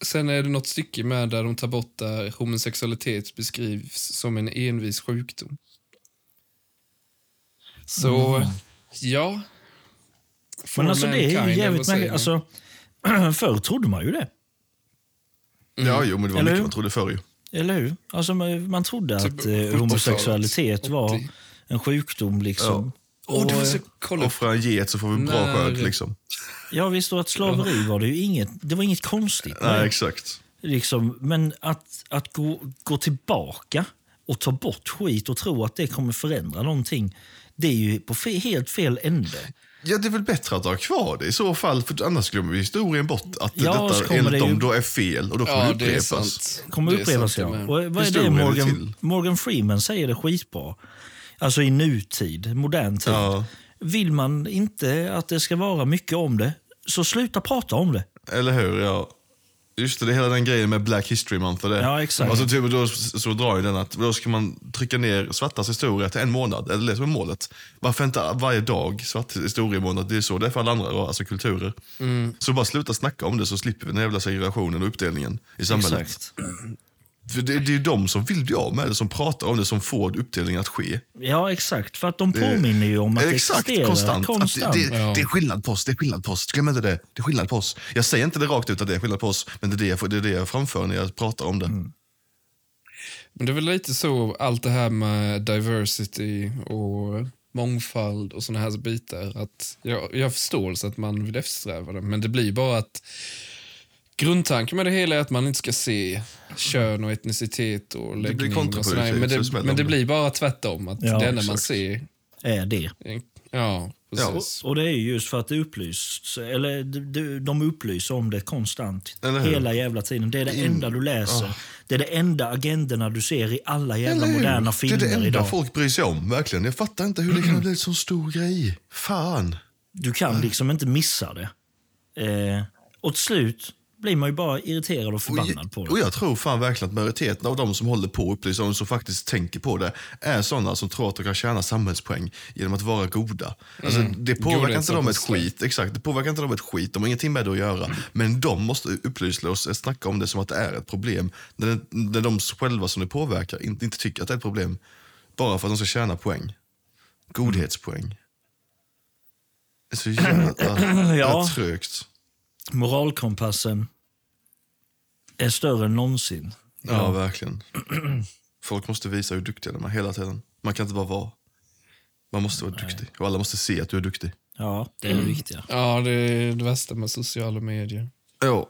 sen är det något stycke med där de tar bort där homosexualitet beskrivs som en envis sjukdom. Så, ja. Men alltså det är ju jävligt märkligt. man? Alltså, <clears throat> förr trodde man ju det. Ja, jo, men det var Eller mycket hur? man trodde förr ju. Eller hur? Alltså, man, man trodde Typ att eh, 70-talet. homosexualitet var 80. en sjukdom. liksom. Och, kolla upp. Offra en get så får vi bra skörd liksom. Ja, visst. Och att slaveri var det ju inget, det var inget konstigt. Nej, det. exakt. Liksom, men att, att gå, gå tillbaka och ta bort skit och tro att det kommer förändra någonting, det är ju på fe, helt fel ände. Ja, det är väl bättre att ha kvar det i så fall, för annars glömmer vi historien bort att Ja, detta enligt det ju- dem då är fel och då kommer Ja, det det är upprepas. sant. kommer Det är upprepas. sant, Ja. det. Och vad är det Historien är. Morgan, Morgan Freeman säger det skitbra. Alltså i nutid, modern tid. Ja. Vill man inte att det ska vara mycket om det, så sluta prata om det. Eller hur? Ja. Just det, det är hela den grejen med Black History Month och det. Ja, exakt. Och så, typ, då, så drar ju den att då ska man trycka ner svartas historia till en månad. Eller det som är målet. Varför inte varje dag svart historiemånad? Det är så det är för alla andra alltså kulturer. Mm. Så bara sluta snacka om det så slipper vi den jävla segregationen och uppdelningen i samhället. Exakt. För det, det är ju de som vill bli av med det, som pratar om det, som får uppdelningen att ske. Ja, exakt. För att de påminner ju om att det Exakt, existerar konstant. konstant. Att det, det, Ja. det är skillnad på oss, det är skillnad på oss. Glöm inte det. Det är skillnad på oss. Jag säger inte det rakt ut att det är skillnad på oss, men det är det jag, det är det jag framför när jag pratar om det. Mm. Men det är väl lite så, allt det här med diversity och mångfald och såna här bitar. Att jag, jag har förståelse att man vill eftersträva det, men det blir bara att grundtanken med det hela är att man inte ska se kön och etnicitet och blir läggning och kontraproduktivt, sådär. Men, det, men det det. blir bara tvärtom. Att Ja, det enda man ser... Är det. Ja, Och, precis. och det är ju just för att det upplysts, eller de, upplyser om det konstant. Hela jävla tiden. Det är det In- enda du läser. Det är det enda agenderna du ser i alla jävla Eller hur? moderna det filmer är det enda idag. folk bryr sig om, verkligen. Jag fattar inte hur det kan bli en så stor grej. Fan. Du kan liksom inte missa det. Eh, och till slut blir man ju bara irriterad och Och förbannad på jag, det. och jag tror fan verkligen att majoriteten av de som håller på upplysa och som faktiskt tänker på det är sådana som tror att de kan tjäna samhällspoäng genom att vara goda. Alltså, det påverkar inte dem ett skit. Exakt, det påverkar inte dem ett skit. De har ingenting med det att göra. Men de måste upplysa oss, snacka om det som att det är ett problem. När, när de själva som det påverkar inte, inte tycker att det är ett problem. Bara för att de ska tjäna poäng. Godhetspoäng. Det är så jävla <clears throat> Ja. trögt. Moralkompassen är större än någonsin. Ja, verkligen. Folk måste visa hur duktiga de är hela tiden. Man kan inte bara vara. Man måste vara duktig. Och alla måste se att du är duktig. Ja, det är det viktiga. Ja, det är det värsta med sociala medier. Ja.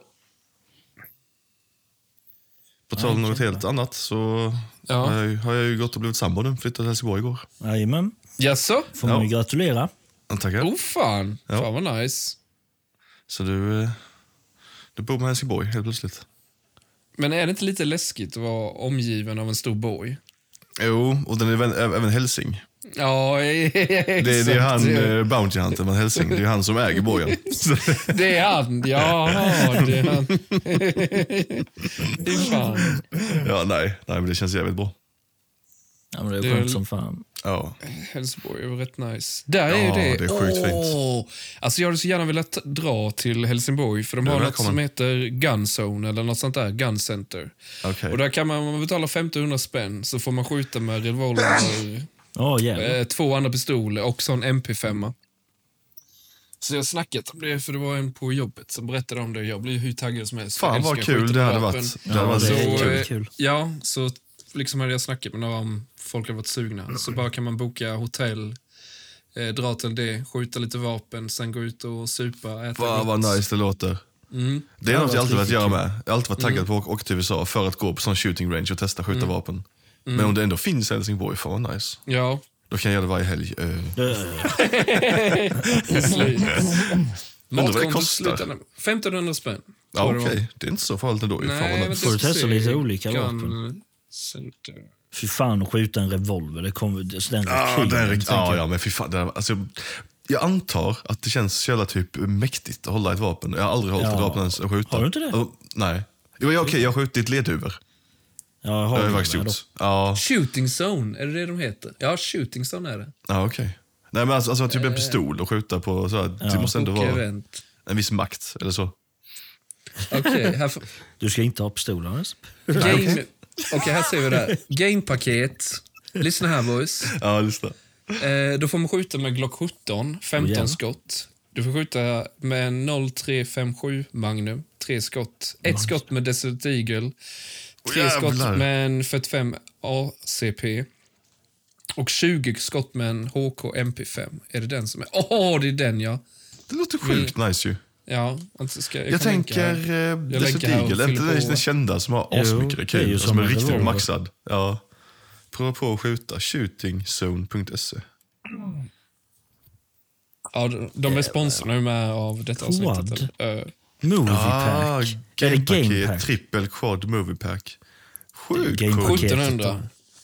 På tal om något helt annat så Ja. har, jag, har jag ju gått och blivit sambo nu. Flyttade till Helsingborg igår. Jajamän. Jaså? Får man ju Ja. gratulera. Ja, Tackar. Oh fan. Ja. Fan vad nice. Så du, eh, du bor med Helsingborg helt plötsligt? Men är det inte lite läskigt att vara omgiven av en stor borg? Jo, och den är även, även hälsing. Ja, exakt. <laughs> Det, det är han, eh, Bounty Hunter med hälsing. Det är han som äger borgen. <laughs> Det är han. Ja, det är han. <laughs> Det är fan. ja, nej, nej, men det känns jävligt bra. Ja, men det är Det är skönt väl- som fan. Ja, Helsingborg är rätt nice. Där är Ja, ju det. det är sjukt fint. Åh! Alltså jag hade så gärna velat dra till Helsingborg för de är har något som heter Gunzone eller något sånt där. Gun Center. okej. Och där kan man, om man betalar 1500 spänn så får man skjuta med revolver, jävlar. eh, två andra pistoler och sån MP5. Så jag har snackat om det för det var en på jobbet som berättade om det. Jag blir hur taggad som helst. Fan vad kul det hade varit. Det Ja, hade varit är Så, kul. eh, kul. Ja, så liksom hade jag snackat med några om folk hade varit sugna. Så bara kan man boka hotell, eh, dra till det, skjuta lite vapen, sen gå ut och supa, äta Fan vad nice det låter. Mm. Det är Ja, något jag alltid velat göra med. Jag har alltid varit taggad på att åka till USA för att gå på sån shooting range och testa skjuta Mm. vapen. Men om det ändå finns i Helsingborg, fan vad nice. Ja, Då kan jag göra det varje helg. Eh, <laughs> slut. vad det kostar. slutade- 1500 spänn. Ja, okej. det var. Det är inte så farligt ändå. Nej. Får du testa lite olika vapen? Center. Fy fan att skjuta en revolver. Det kommer, den Ja, det är, ja, jag. ja, men fy fan. Det alltså, jag antar att det känns så jävla typ mäktigt att hålla ett vapen. Jag har aldrig hållit Ja. ett vapen ens och skjuta. Har du inte det? Och, nej. Jo, ja, okej, jag har skjutit ledhuvor. Ja, jag Det har har jag faktiskt gjort. Ja, Shooting zone, är det det de heter? Ja, shooting zone är det. ja okej. Nej, men alltså, alltså typ en Eh. pistol och skjuta på så här, Det måste ändå Och vara event. en viss makt eller så. Okej, här får... då. Du ska inte ha pistolen ens. Game... Okej, här ser vi det. Gamepaket. Lyssna här boys. Ja, lyssna. Eh, då får man skjuta med Glock 17, 15 jävlar. skott. Du får skjuta med en 0357 Magnum, tre skott. Ett skott med Desert Eagle, tre Åh, skott med en 45 ACP och 20 skott med en HK MP5. Är det den som är... Åh, det är den ja! Det låter sjukt nice ju. Ja, alltså ska, jag, Jag tänker eh, Desert Eagle, är inte den, kända som har asmycket det och som som är riktigt revolver. maxad. Ja. Prova på att skjuta. Shootingzone.se. Ja, de, är sponsrade med av detta Quad. avsnittet. eller? Eh, Movie Ah, pack. Det game pack? trippel quad movie pack. Sjukt Game coolt. paket. 1700.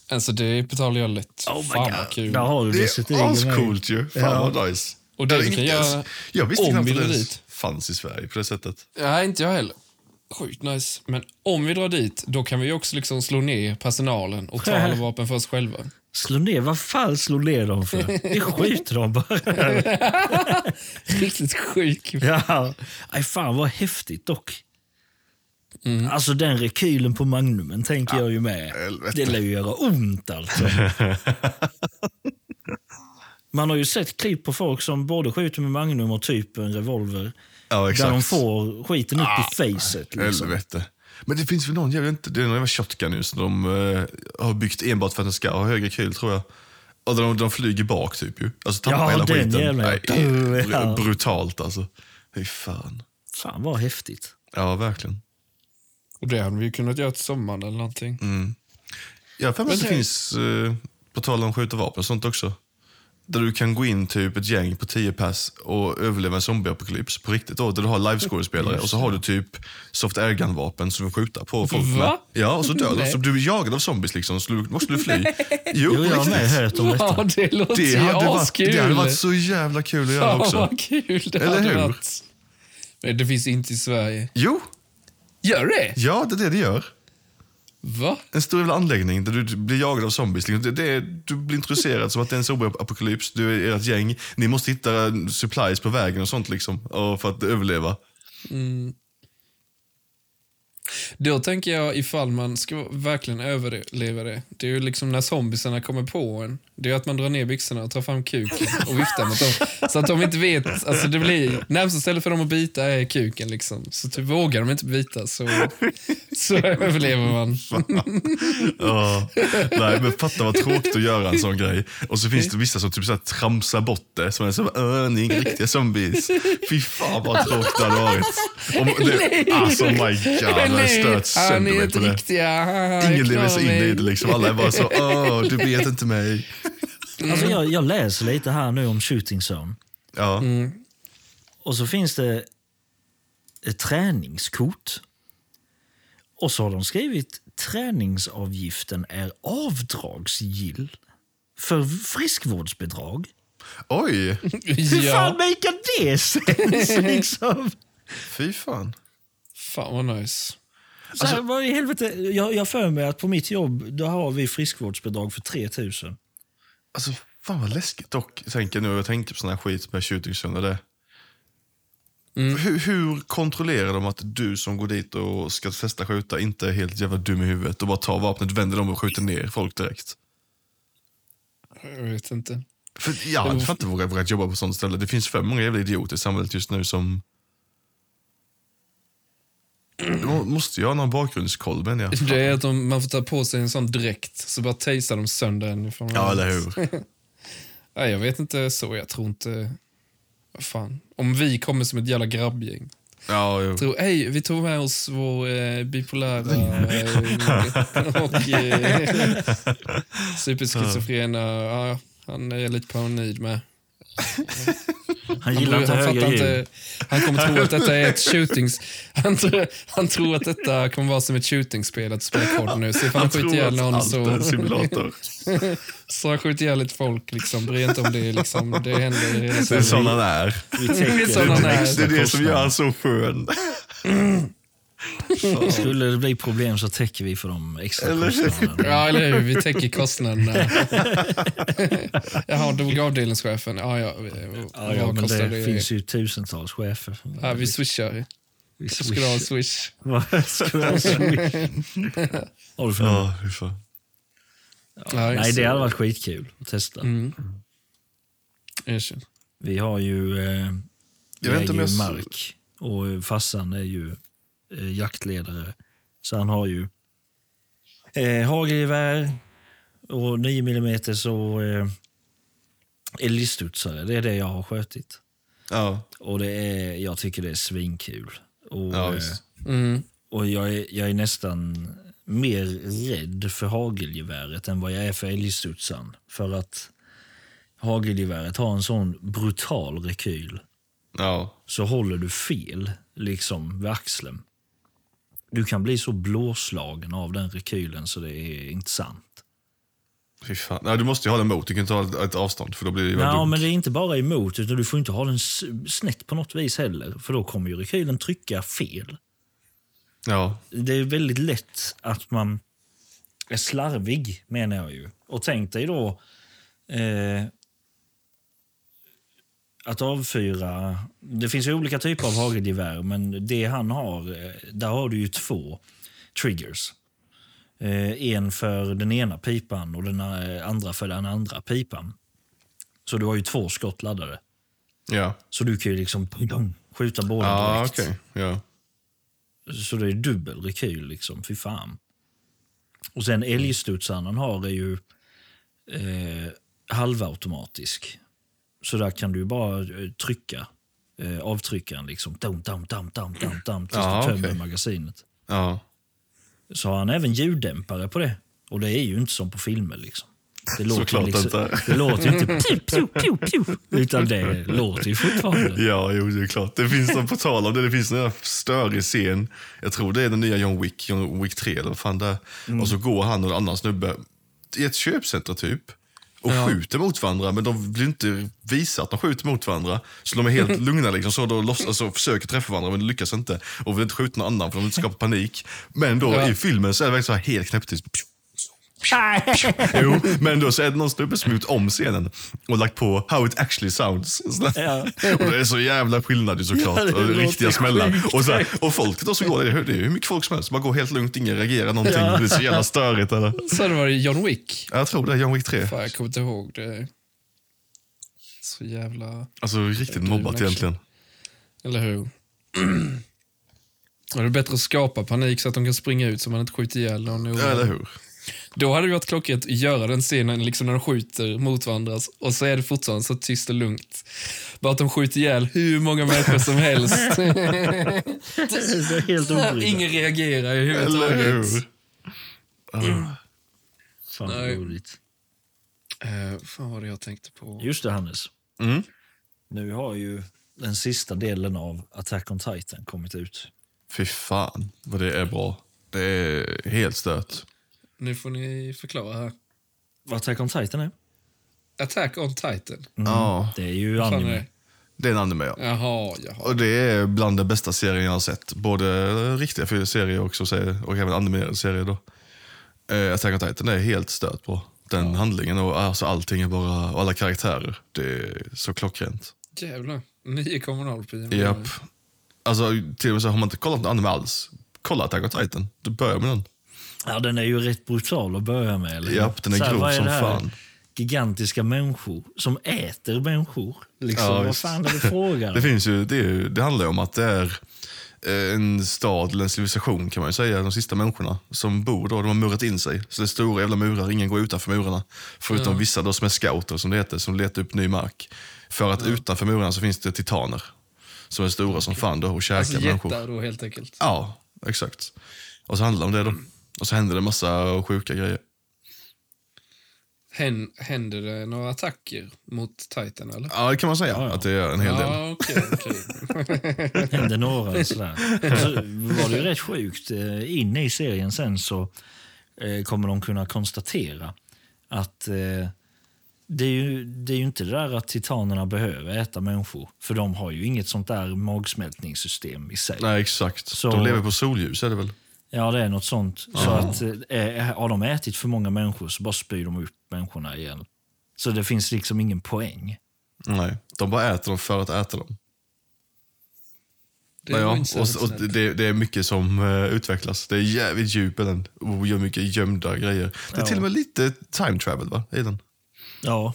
Alltså det betalar jag lätt. Oh my Fan God. vad kul. Där har du Det är ascoolt ju. Fan Ja. vad nice. Och det är vi kan inte göra Jag visste om vi det dit. Fanns i Sverige på det sättet. Nej, inte jag heller. Sjukt nice. Men om vi drar dit, då kan vi också liksom slå ner personalen och ta <laughs> alla vapen för oss själva. Slå ner? Vad fan slå ner dem för? Vi skjuter dem bara. <laughs> Riktigt sjuk. Ja. Aj, fan vad häftigt dock. Mm. Alltså den rekylen på Magnumen tänker jag ju med. helvete. Det lär ju göra ont alltså. <laughs> Man har ju sett klipp på folk som både skjuter med Magnum och typ en revolver. Ja, exakt. Där de får skiten upp i facet. Liksom. Helvete. Men det finns väl någon, jag vet inte, det är någon jävla shotgun nu som de eh, har byggt enbart för att den ska ha högre kyl tror jag. Och de, de flyger bak typ ju. Alltså tappar Ja, hela den skiten. jäveln, ja. Nej, br- Ja. Brutalt alltså. Fy fan. Fan vad häftigt. Ja, verkligen. Och det hade vi ju kunnat göra till sommaren eller någonting. Jag har för mig Men att det det- finns, eh, på tal om skjuta vapen och sånt också. Där du kan gå in typ ett gäng på 10 pass och överleva en zombieapokalyps på riktigt. Då, där du har live-skådespelare och så har du typ soft air gun-vapen som du skjuta på folk med. Va? Ja, och så dör du. Så du är jagad av zombies liksom, så du måste du fly. Jo, Jo, jag har med hört om detta. Ja, det låter Det hade, varit, det hade varit så jävla kul att göra också. vad kul det Eller hade hur? varit. Nej, det finns inte i Sverige. Jo, Gör det? ja det är det det gör. Va? En stor jävla anläggning där du blir jagad av zombies. Liksom. Det, det du blir introducerad som att det är en zombieapokalyps. Du är ert gäng. Ni måste hitta supplies på vägen och sånt liksom, för att överleva. Då tänker jag ifall man ska verkligen överleva det. Det är ju liksom när zombiesarna kommer på en. Det är att man drar ner byxorna och tar fram kuken och viftar mot dem. Så att de inte vet. Alltså det blir närmsta stället för dem att bita är kuken liksom. Så typ vågar de inte bita så, så <laughs> överlever man. Ja. Nej, men fatta vad tråkigt att göra en sån grej. Och så finns det vissa som typ så här tramsar bort det. Som är som öh, ni är riktiga zombies. Fy fan vad tråkigt det hade varit. Om det, <laughs> alltså my god, stört nöt han sönder är mig inte på det. riktiga. Ingen lever sig in i det. Liksom. Alla är bara så, <laughs> åh, du vet inte mig. Alltså jag, jag läser lite här nu om Shooting Zone. Ja, Mm. Och så finns det ett träningskort. Och så har de skrivit träningsavgiften är avdragsgill för friskvårdsbidrag. oj, <laughs> Hur Ja, fan makar det sens? <laughs> liksom? fy fan. fan vad nice. Så här, vad i helvete? Jag jag för mig att på mitt jobb då har vi friskvårdsbidrag för 3000. Alltså, fan vad läskigt dock. Tänker nu, jag tänker på sån här skit med och det. Hur, hur kontrollerar de att du som går dit och ska testa skjuta inte är helt jävla dum i huvudet och bara tar vapnet, vänder dem och skjuter ner folk direkt? Jag vet inte. För jag hade fan inte vågat, vågat jobba på sånt ställe. Det finns för många jävla idioter i samhället just nu som... De måste ju ha någon bakgrundskoll menar jag. Det är att de, man får ta på sig en sån dräkt, så bara tasar de sönder en. Ja, eller hur? <laughs> Nej, jag vet inte så. Jag tror inte... Vad fan. Om vi kommer som ett jävla grabbgäng. Ja, jo. Tror, hej, vi tog med oss vår eh, bipolära eh, och eh, <laughs> superschizofrena. Ja, han är lite paranoid med. <laughs> Han gillar inte han, höga ljud. han kommer tro att detta är ett shootings... Han, tror- han tror att detta kommer vara som ett shootingspel, att spela kod nu. Så han, Han skjuter ihjäl någon så... simulator. <laughs> så han skjuter ihjäl lite folk. Liksom. Bry inte om det. Liksom. Det händer hela Det är sån han är. Det är han täcker är. Det är det som gör han så skön. <laughs> Skulle det bli problem så täcker vi för de extra Eller kostnaderna. Ja, eller hur? Vi täcker kostnaderna. <laughs> Jaha, dog avdelningschefen. Ja, ja. Ja, ja, men det, det? finns ju tusentals chefer. Ja, vi swishar. Vi Ska du ha en swish? Ska du ha swish? Har du för? Ja. Ja, Nej, det hade varit skitkul att testa. Mm. Vi har ju, eh, Jag vet inte ju jag mark och farsan är ju eh, jaktledare. Så han har ju eh, hagelgevär och 9 mm och eh, älgstudsare. Det är det jag har skjutit. Ja, Och det är, jag tycker det är svinkul. Och, ja eh. Mm. och jag, är, jag är nästan mer rädd för hagelgeväret än vad jag är för älgstudsaren. För att hagelgeväret har en sån brutal rekyl. Ja. Så håller du fel liksom vid axeln. Du kan bli så blåslagen av den rekylen så det är inte sant. Fy fan. Nej, du måste ju ha den emot. Du kan inte ha ett- avstånd för då blir det dumt. men det är inte bara emot, utan du får inte ha den snett på något vis heller. För då kommer ju rekylen trycka fel. Ja. det är väldigt lätt att man är slarvig, menar jag ju. Och tänk dig då eh, att avfyra... Det finns ju olika typer av hagelgevär, men det han har, eh, där har du ju två triggers. Eh, en för den ena pipan och den eh, andra för den andra pipan. Så du har ju två skott laddade. Ja, Så du kan ju liksom skjuta båda ja direkt. okej. Ja. Så det är dubbel rekyl, liksom. Fy fan. Och sen älgstudsaren han har är ju eh, halvautomatisk. Så där kan du bara eh, trycka eh, avtryckaren liksom. Dum, dum, dum, dum, dum, dum, tills Ja, du tömmer okej. magasinet. Ja. Så har han även ljuddämpare på det. Och det är ju inte som på filmer liksom. Det låter, Såklart liksom, inte. det låter ju inte pew, pew, pew, pew, utan det låter ju fortfarande. Ja, jo, det är klart. Det finns på tal om det, det finns en störig scen. Jag tror det är den nya John Wick, John Wick 3 eller vad fan det är. Mm. Och så går han och en annan snubbe i ett köpcenter typ. Och skjuter mot varandra, men de vill inte visa att de skjuter mot varandra. Så de är helt <laughs> lugna liksom, så då låtsas, alltså, försöker träffa varandra men lyckas inte. Och vill inte skjuta någon annan för de vill inte skapa panik. Men då Ja. i filmen så är det verkligen så här helt knäpptyst. Jo, men då så är det någon snubbe som gjort om scenen och lagt på how it actually sounds. Ja. Och det är så jävla skillnad ju såklart. Ja, och riktiga smällar. Och, så här, och folket då som går, det är, det är hur mycket folk som helst. Man går helt lugnt, ingen reagerar någonting. Ja. Det är så jävla störigt. Eller? Så det var det John Wick. Jag tror det är John Wick 3. Fan, jag kommer inte ihåg det. Så jävla... Alltså riktigt mobbat egentligen. Eller hur? <clears throat> Det är bättre att skapa panik så att de kan springa ut så man inte skjuter ihjäl någon. eller hur? Då hade det varit klockrent att göra den scenen liksom när de skjuter mot varandra och så är det fortfarande så tyst och lugnt. Bara att de skjuter ihjäl hur många människor som helst. <laughs> Det är helt obrydda. Ingen reagerar överhuvudtaget. hur? Fan Nej. vad roligt. Uh, fan var det jag tänkte på? Just det, Hannes. Mm. Nu har ju den sista delen av Attack on Titan kommit ut. Fy fan vad det är bra. Det är helt stört. Nu får ni förklara här. Vad Attack on Titan är? Attack on Titan. Ja, Det är ju är anime. det? det är en anime ja. Jaha, jaha. Och det är bland de bästa serierna jag har sett. Både riktiga serier också, se- och även animerade serier. Då. Eh, Attack on Titan är helt stört på den handlingen och alltså allting är bara, och alla karaktärer. Det är så klockrent. Jävlar. 9,0 på IMDb. Japp. Alltså till och med så har man inte kollat anime alls, kolla Attack on Titan. Du börjar med den. Ja, den är ju rätt brutal att börja med. Eller? Japp, den är grov som fan. Gigantiska människor som äter människor. Liksom, Ja, vad fan är det frågan <laughs> Det, finns ju, det, är ju, det handlar ju om att det är eh, en stad eller en civilisation kan man ju säga, de sista människorna som bor då. De har murat in sig. Så det är stora jävla murar, ingen går utanför murarna. Förutom vissa då som är scouter som det heter, som letar upp ny mark. För att utanför murarna så finns det titaner. Som är stora som fan då och käkar Alltså människor. jättar då helt enkelt. Ja, exakt. Och så handlar det om det då. Och så händer det massa sjuka grejer. Hän, händer det några attacker mot Titan eller? Ja, det kan man säga. Ja, ja. Att det är en hel del. Ja, okej, okej. <laughs> hände några sådär. Och så var det ju rätt sjukt. Eh, Inne i serien sen så eh, kommer de kunna konstatera att eh, det är, ju, det är ju inte det där att titanerna behöver äta människor. För de har ju inget sånt där magsmältningssystem i sig. Nej, exakt. Så- De lever på solljus är det väl? Ja, det är något sånt. Så att eh, har de ätit för många människor så bara spyr de upp människorna igen. Så det finns liksom ingen poäng. Nej, de bara äter dem för att äta dem. Det ja, var ja. Och, och det, det är mycket som eh, utvecklas. Det är jävligt djup i den. Och gör mycket gömda grejer. Det är Ja. till och med lite time travel va? i den. Ja.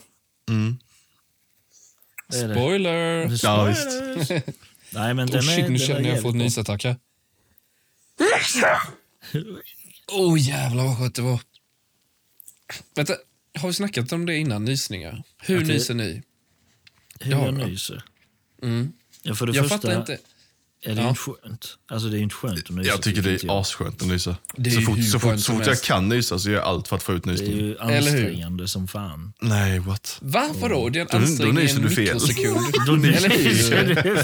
Mm. Det är det. Spoiler! Ja, visst. <laughs> <laughs> Nej, men Oh den är, shit, nu den känner är jag fått jävligt nysattack här. Åh oh, jävlar vad skönt det var. Vänta, har vi snackat om det innan, nysningar? Hur det- nyser ni? Hur Ja, jag nyser. Mm. Ja, för det Jag första fattar inte. Är det Ja. ju inte skönt. Alltså det är inte skönt att nysa. Jag tycker det är asskönt att nysa. Det är så fort, så fort, så fort jag kan nysa så gör jag allt för att få ut Det är ju Eller hur? ansträngande som fan. Nej, what? Va? Vadå? Det är en Då- då ansträngning i nyser en <laughs> du fel. mikrosekund. Då nyser du.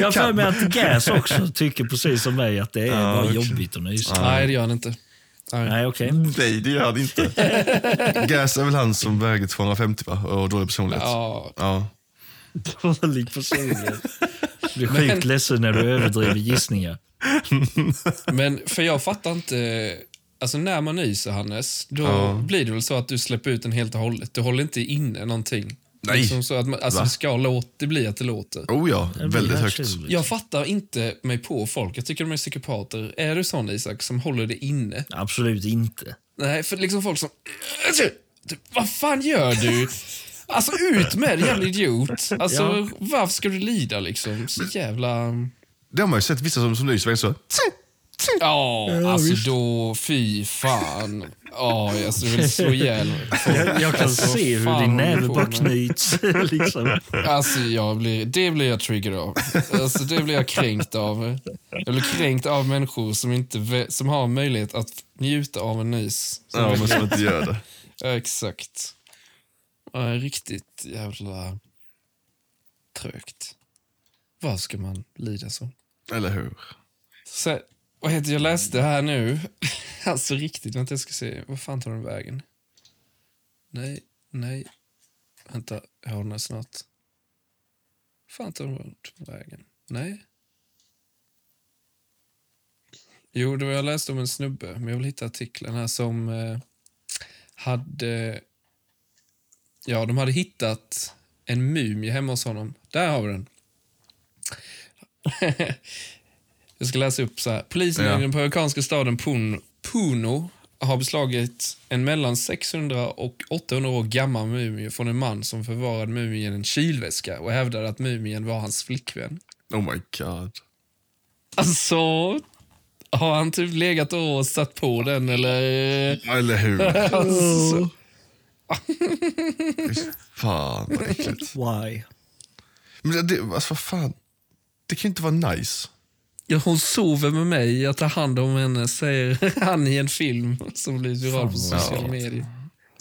Jag har för mig att Gas också tycker precis som mig att det är Ja, bara okej. jobbigt att nysa. Nej, det gör han inte. Nej. Okej. Nej, det gör han inte. <laughs> Gas är väl han som väger 250 va? och dålig personlighet. Ja, Ja. <laughs> Dålig personlighet. Du blir sjukt ledsen när du överdriver gissningar. men för jag fattar inte... Alltså när man nyser, Hannes, då Ja. blir det väl så att du släpper ut den helt och hållet. Du håller inte inne någonting. Nej. Liksom så att man, alltså Va? det ska låta, det blir att det låter. Oh ja, väldigt högt. tjuligt. Jag fattar inte mig på folk. Jag tycker de är psykopater. Är du sån Isak, som håller det inne? Absolut inte. Nej, för liksom folk som... Vad fan gör du? <laughs> Alltså ut med det, jävla idiot. Alltså, Ja. varför ska du lida liksom? Så jävla... Det har man ju sett vissa som, som nyser så. Ja, alltså då, fy fan. Ja, alltså jag vill slå ihjäl. Jag, jag kan Alltså, se hur din näve bara knyts. <laughs> liksom. Alltså jag blir, det blir jag triggered av. Alltså det blir jag kränkt av. Jag blir kränkt av människor som, inte, som har möjlighet att njuta av en nys. Som Ja, men som inte gör det. Ja, exakt. Ja, riktigt jävla trögt. Vad ska man lida så? Eller hur? så vad heter jag läste här nu. <laughs> Alltså riktigt, vänta jag ska se. Vad fan tar den vägen? Nej, nej. Vänta, jag har den här snart. fan tar den vägen? Nej. Jo, det var jag läste om en snubbe, men jag vill hitta artikeln här som eh, hade... Ja, de hade hittat en mumie hemma hos honom. Där har vi den. <laughs> jag ska läsa upp så här. Polisen i Ja. den amerikanska staden Puno, Puno har beslagit en mellan 600 och 800 år gammal mumie från en man som förvarade mumien i en kylväska och hävdade att mumien var hans flickvän. Oh my god. Alltså, har han typ legat och satt på den eller? Eller hur? Alltså, Fan vad äckligt. Why? Men det, det, alltså, vad fan. Det kan ju inte vara nice. Ja, hon sover med mig, jag tar hand om henne, säger <laughs> han i en film som blir viral på sociala ja. medier.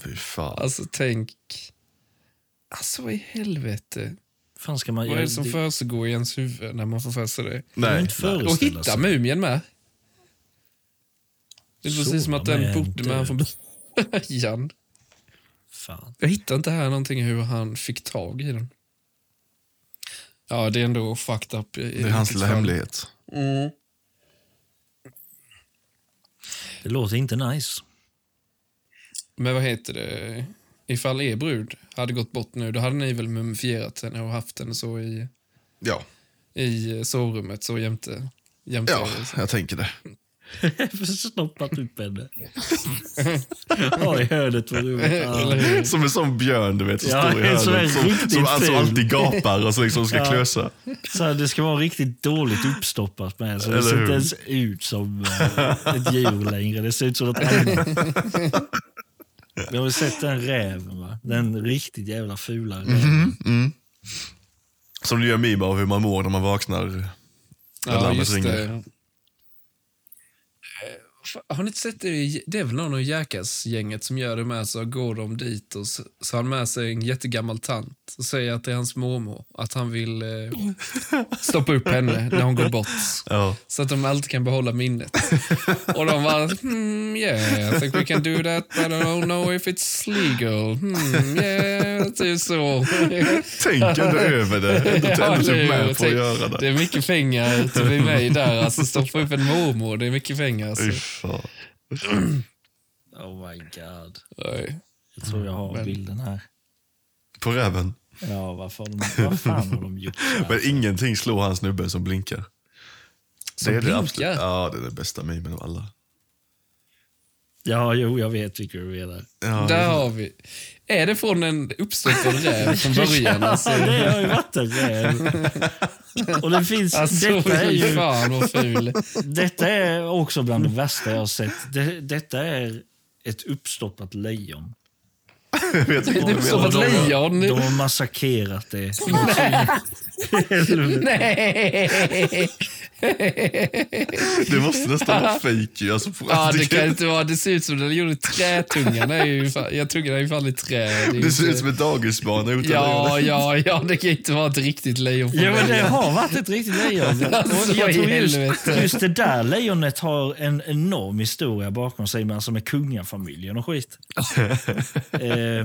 Fy fan. Alltså tänk... Alltså vad i helvete? fan ska man Vad är det som försiggår i ens huvud när man får för sig det? Nej. inte nej. Och hitta sig. mumien med. Det är precis som att den bodde med han från början. <laughs> Fan. Jag hittar inte här någonting hur han fick tag i den. Ja, det är ändå fucked up. Det är hans lilla hemlighet. Mm. Det låter inte nice. Men vad heter det? Ifall er brud hade gått bort nu, då hade ni väl mumifierat henne och haft henne så i, Ja, i sovrummet så jämte, jämte ja er. jag tänker det. <laughs> Stoppat upp henne. Ja, i hörnet på rummet. Som en sån björn du vet som Ja, står i hörnet. Som, som alltså alltid gapar och så liksom ska Ja. klösa. Så här, det ska vara riktigt dåligt uppstoppat med. Så det Eller ser hur? inte ens ut som eh, ett djur längre. Det ser ut som ett ämne. Vi har väl sett den räven, va? Den riktigt jävla fula räven. Som du gör meme av hur man mår när man vaknar. Ja, just ringer. det. Har ni inte sett det? Det är väl någon av Jackass-gänget som gör det med. Så går de dit och så, så har han med sig en jättegammal tant och det är hans mormor. Att han vill eh, stoppa upp henne när hon går bort. Ja. Så att de alltid kan behålla minnet. <laughs> Och de bara, hmm, yeah, I think we can do that, but I don't know if it's legal. Hmm, yeah, typ så. Tänk ändå över det. Ändå, <laughs> Ja, ändå typ med på att Tänk- göra det. Det är mycket pengar till vi mig där. Alltså stoppa upp en mormor, det är mycket pengar. Alltså. Oh my god. Nej. Jag tror jag har Men- bilden här. På räven. Ja, varför vad fan har de gjort? Men ingenting slår hans snubbe som blinkar. Som det är det blinkar? absolut- Ja, det är den bästa memen av alla. Ja, jo, jag vet vilka du menar. Ja, Där har vi. Är det från en uppstoppad <laughs> räv från början? Alltså, det har ju varit en räv. Och det finns, alltså detta, är ju, fan vad ful. detta är också bland det värsta jag har sett. Det, detta är ett uppstoppat lejon. Vet inte vad du är som menar. ett lejon. De har massakrerat det. Nej! Det måste nästan vara fejk ju. Alltså, Ja, det det, kan inte vara. Det ser ut som den gjorde trätungan. är ju fan- Jag tungan är ju fan i trä. Det, det ser inte- ut som ett dagisbarn utan Ja, ja, ja, det kan inte vara ett riktigt lejon. Ja, men det har varit ett riktigt lejon. <laughs> Alltså, jag tror just, just det där lejonet har en enorm historia bakom sig, men som är kungafamiljen och skit. <laughs> eh,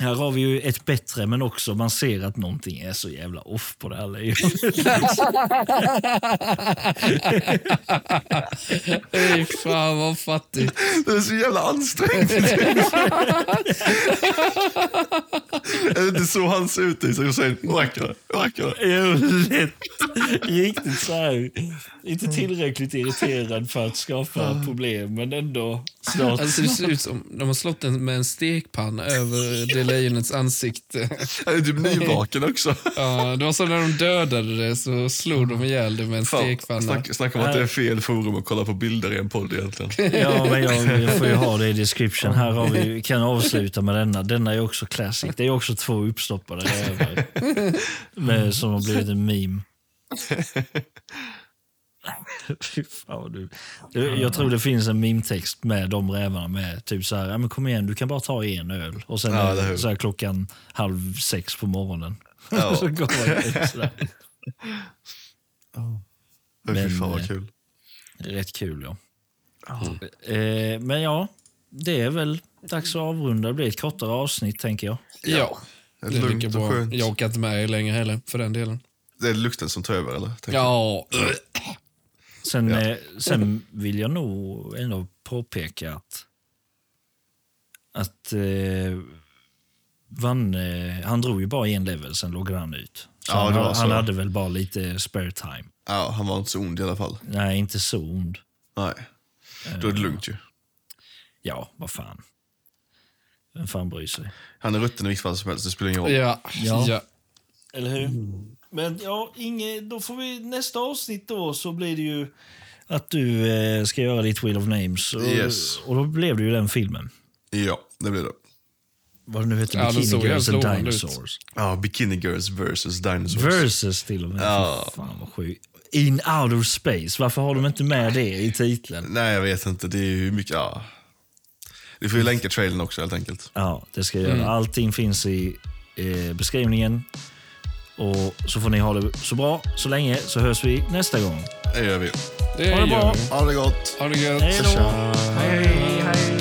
här har vi ju ett bättre, men också man ser att någonting är så jävla off på det här lejonet. Fy fan vad fattigt. Det är så jävla ansträngt. är det inte så han ser ut? jag säger? Räcker det? Jo, lätt. Riktigt så här. Inte tillräckligt irriterad för att skapa problem, men ändå snart. Alltså, det ser ut som de har slått den med en stekpanna över det lejonets ansikte. <laughs> Han är typ nyvaken också. <laughs> Ja, det var så när de dödade det så slog de ihjäl det med en Fan, stekpanna. snack, snacka om att det är fel forum att kolla på bilder i en podd egentligen. <laughs> Ja, men jag, jag får ju ha det i description. Här har vi, kan avsluta med denna. Denna är också classic. Det är också två uppstoppade rävar med, som har blivit en meme. <laughs> Fy fan du. Du, Jag tror det finns en meme-text med de rävarna med typ så här, ja, men kom igen du kan bara ta en öl. Och sen Ja, är det så här, klockan halv sex på morgonen. Ja. <laughs> så går man ut sådär. Fy Men, fan vad eh, kul. Rätt kul ja. Eh, men ja, det är väl dags att avrunda. Det blir ett kortare avsnitt tänker jag. Ja, det är Lugnt lika och skönt. Jag orkar inte med er längre heller, för den delen. Det är lukten som tar över eller? Tänker jag. <clears throat> Sen, Ja. eh, sen vill jag nog ändå påpeka att, att eh, Vanne, han drog ju bara en level, sen loggade han ut. Så Ja, han, det var han så. hade väl bara lite spare time. Ja, han var inte så ond i alla fall. Nej, inte så ond. Nej. Då är det lugnt ju. Ja, vad fan. Vem fan bryr sig? Han är rutten i vilket fall som helst, det spelar ingen roll. ja, Ja. ja. Eller hur? Men ja, Inge, då får vi nästa avsnitt då så blir det ju att du eh, ska göra ditt Wheel of Names. Och, Yes. och då blev det ju den filmen. Ja, det blir det. vad det nu heter, Ja, Bikini såg Girls and lovande ut. Dinosaurs. Ja, Bikini Girls versus Dinosaurs. Versus till och med. Ja. Fan vad sjukt. In outer space. Varför har de inte med det i titeln? Nej, jag vet inte. Det är ju mycket... Ja. Vi får ju länka trailern också helt enkelt. Ja, det ska jag göra. Allting finns i eh, beskrivningen. Och Så får ni ha det så bra så länge, så hörs vi nästa gång. Det gör vi. Det Ha det bra. Ha det gott. Ha det gött. Hej då! Tja. Hej.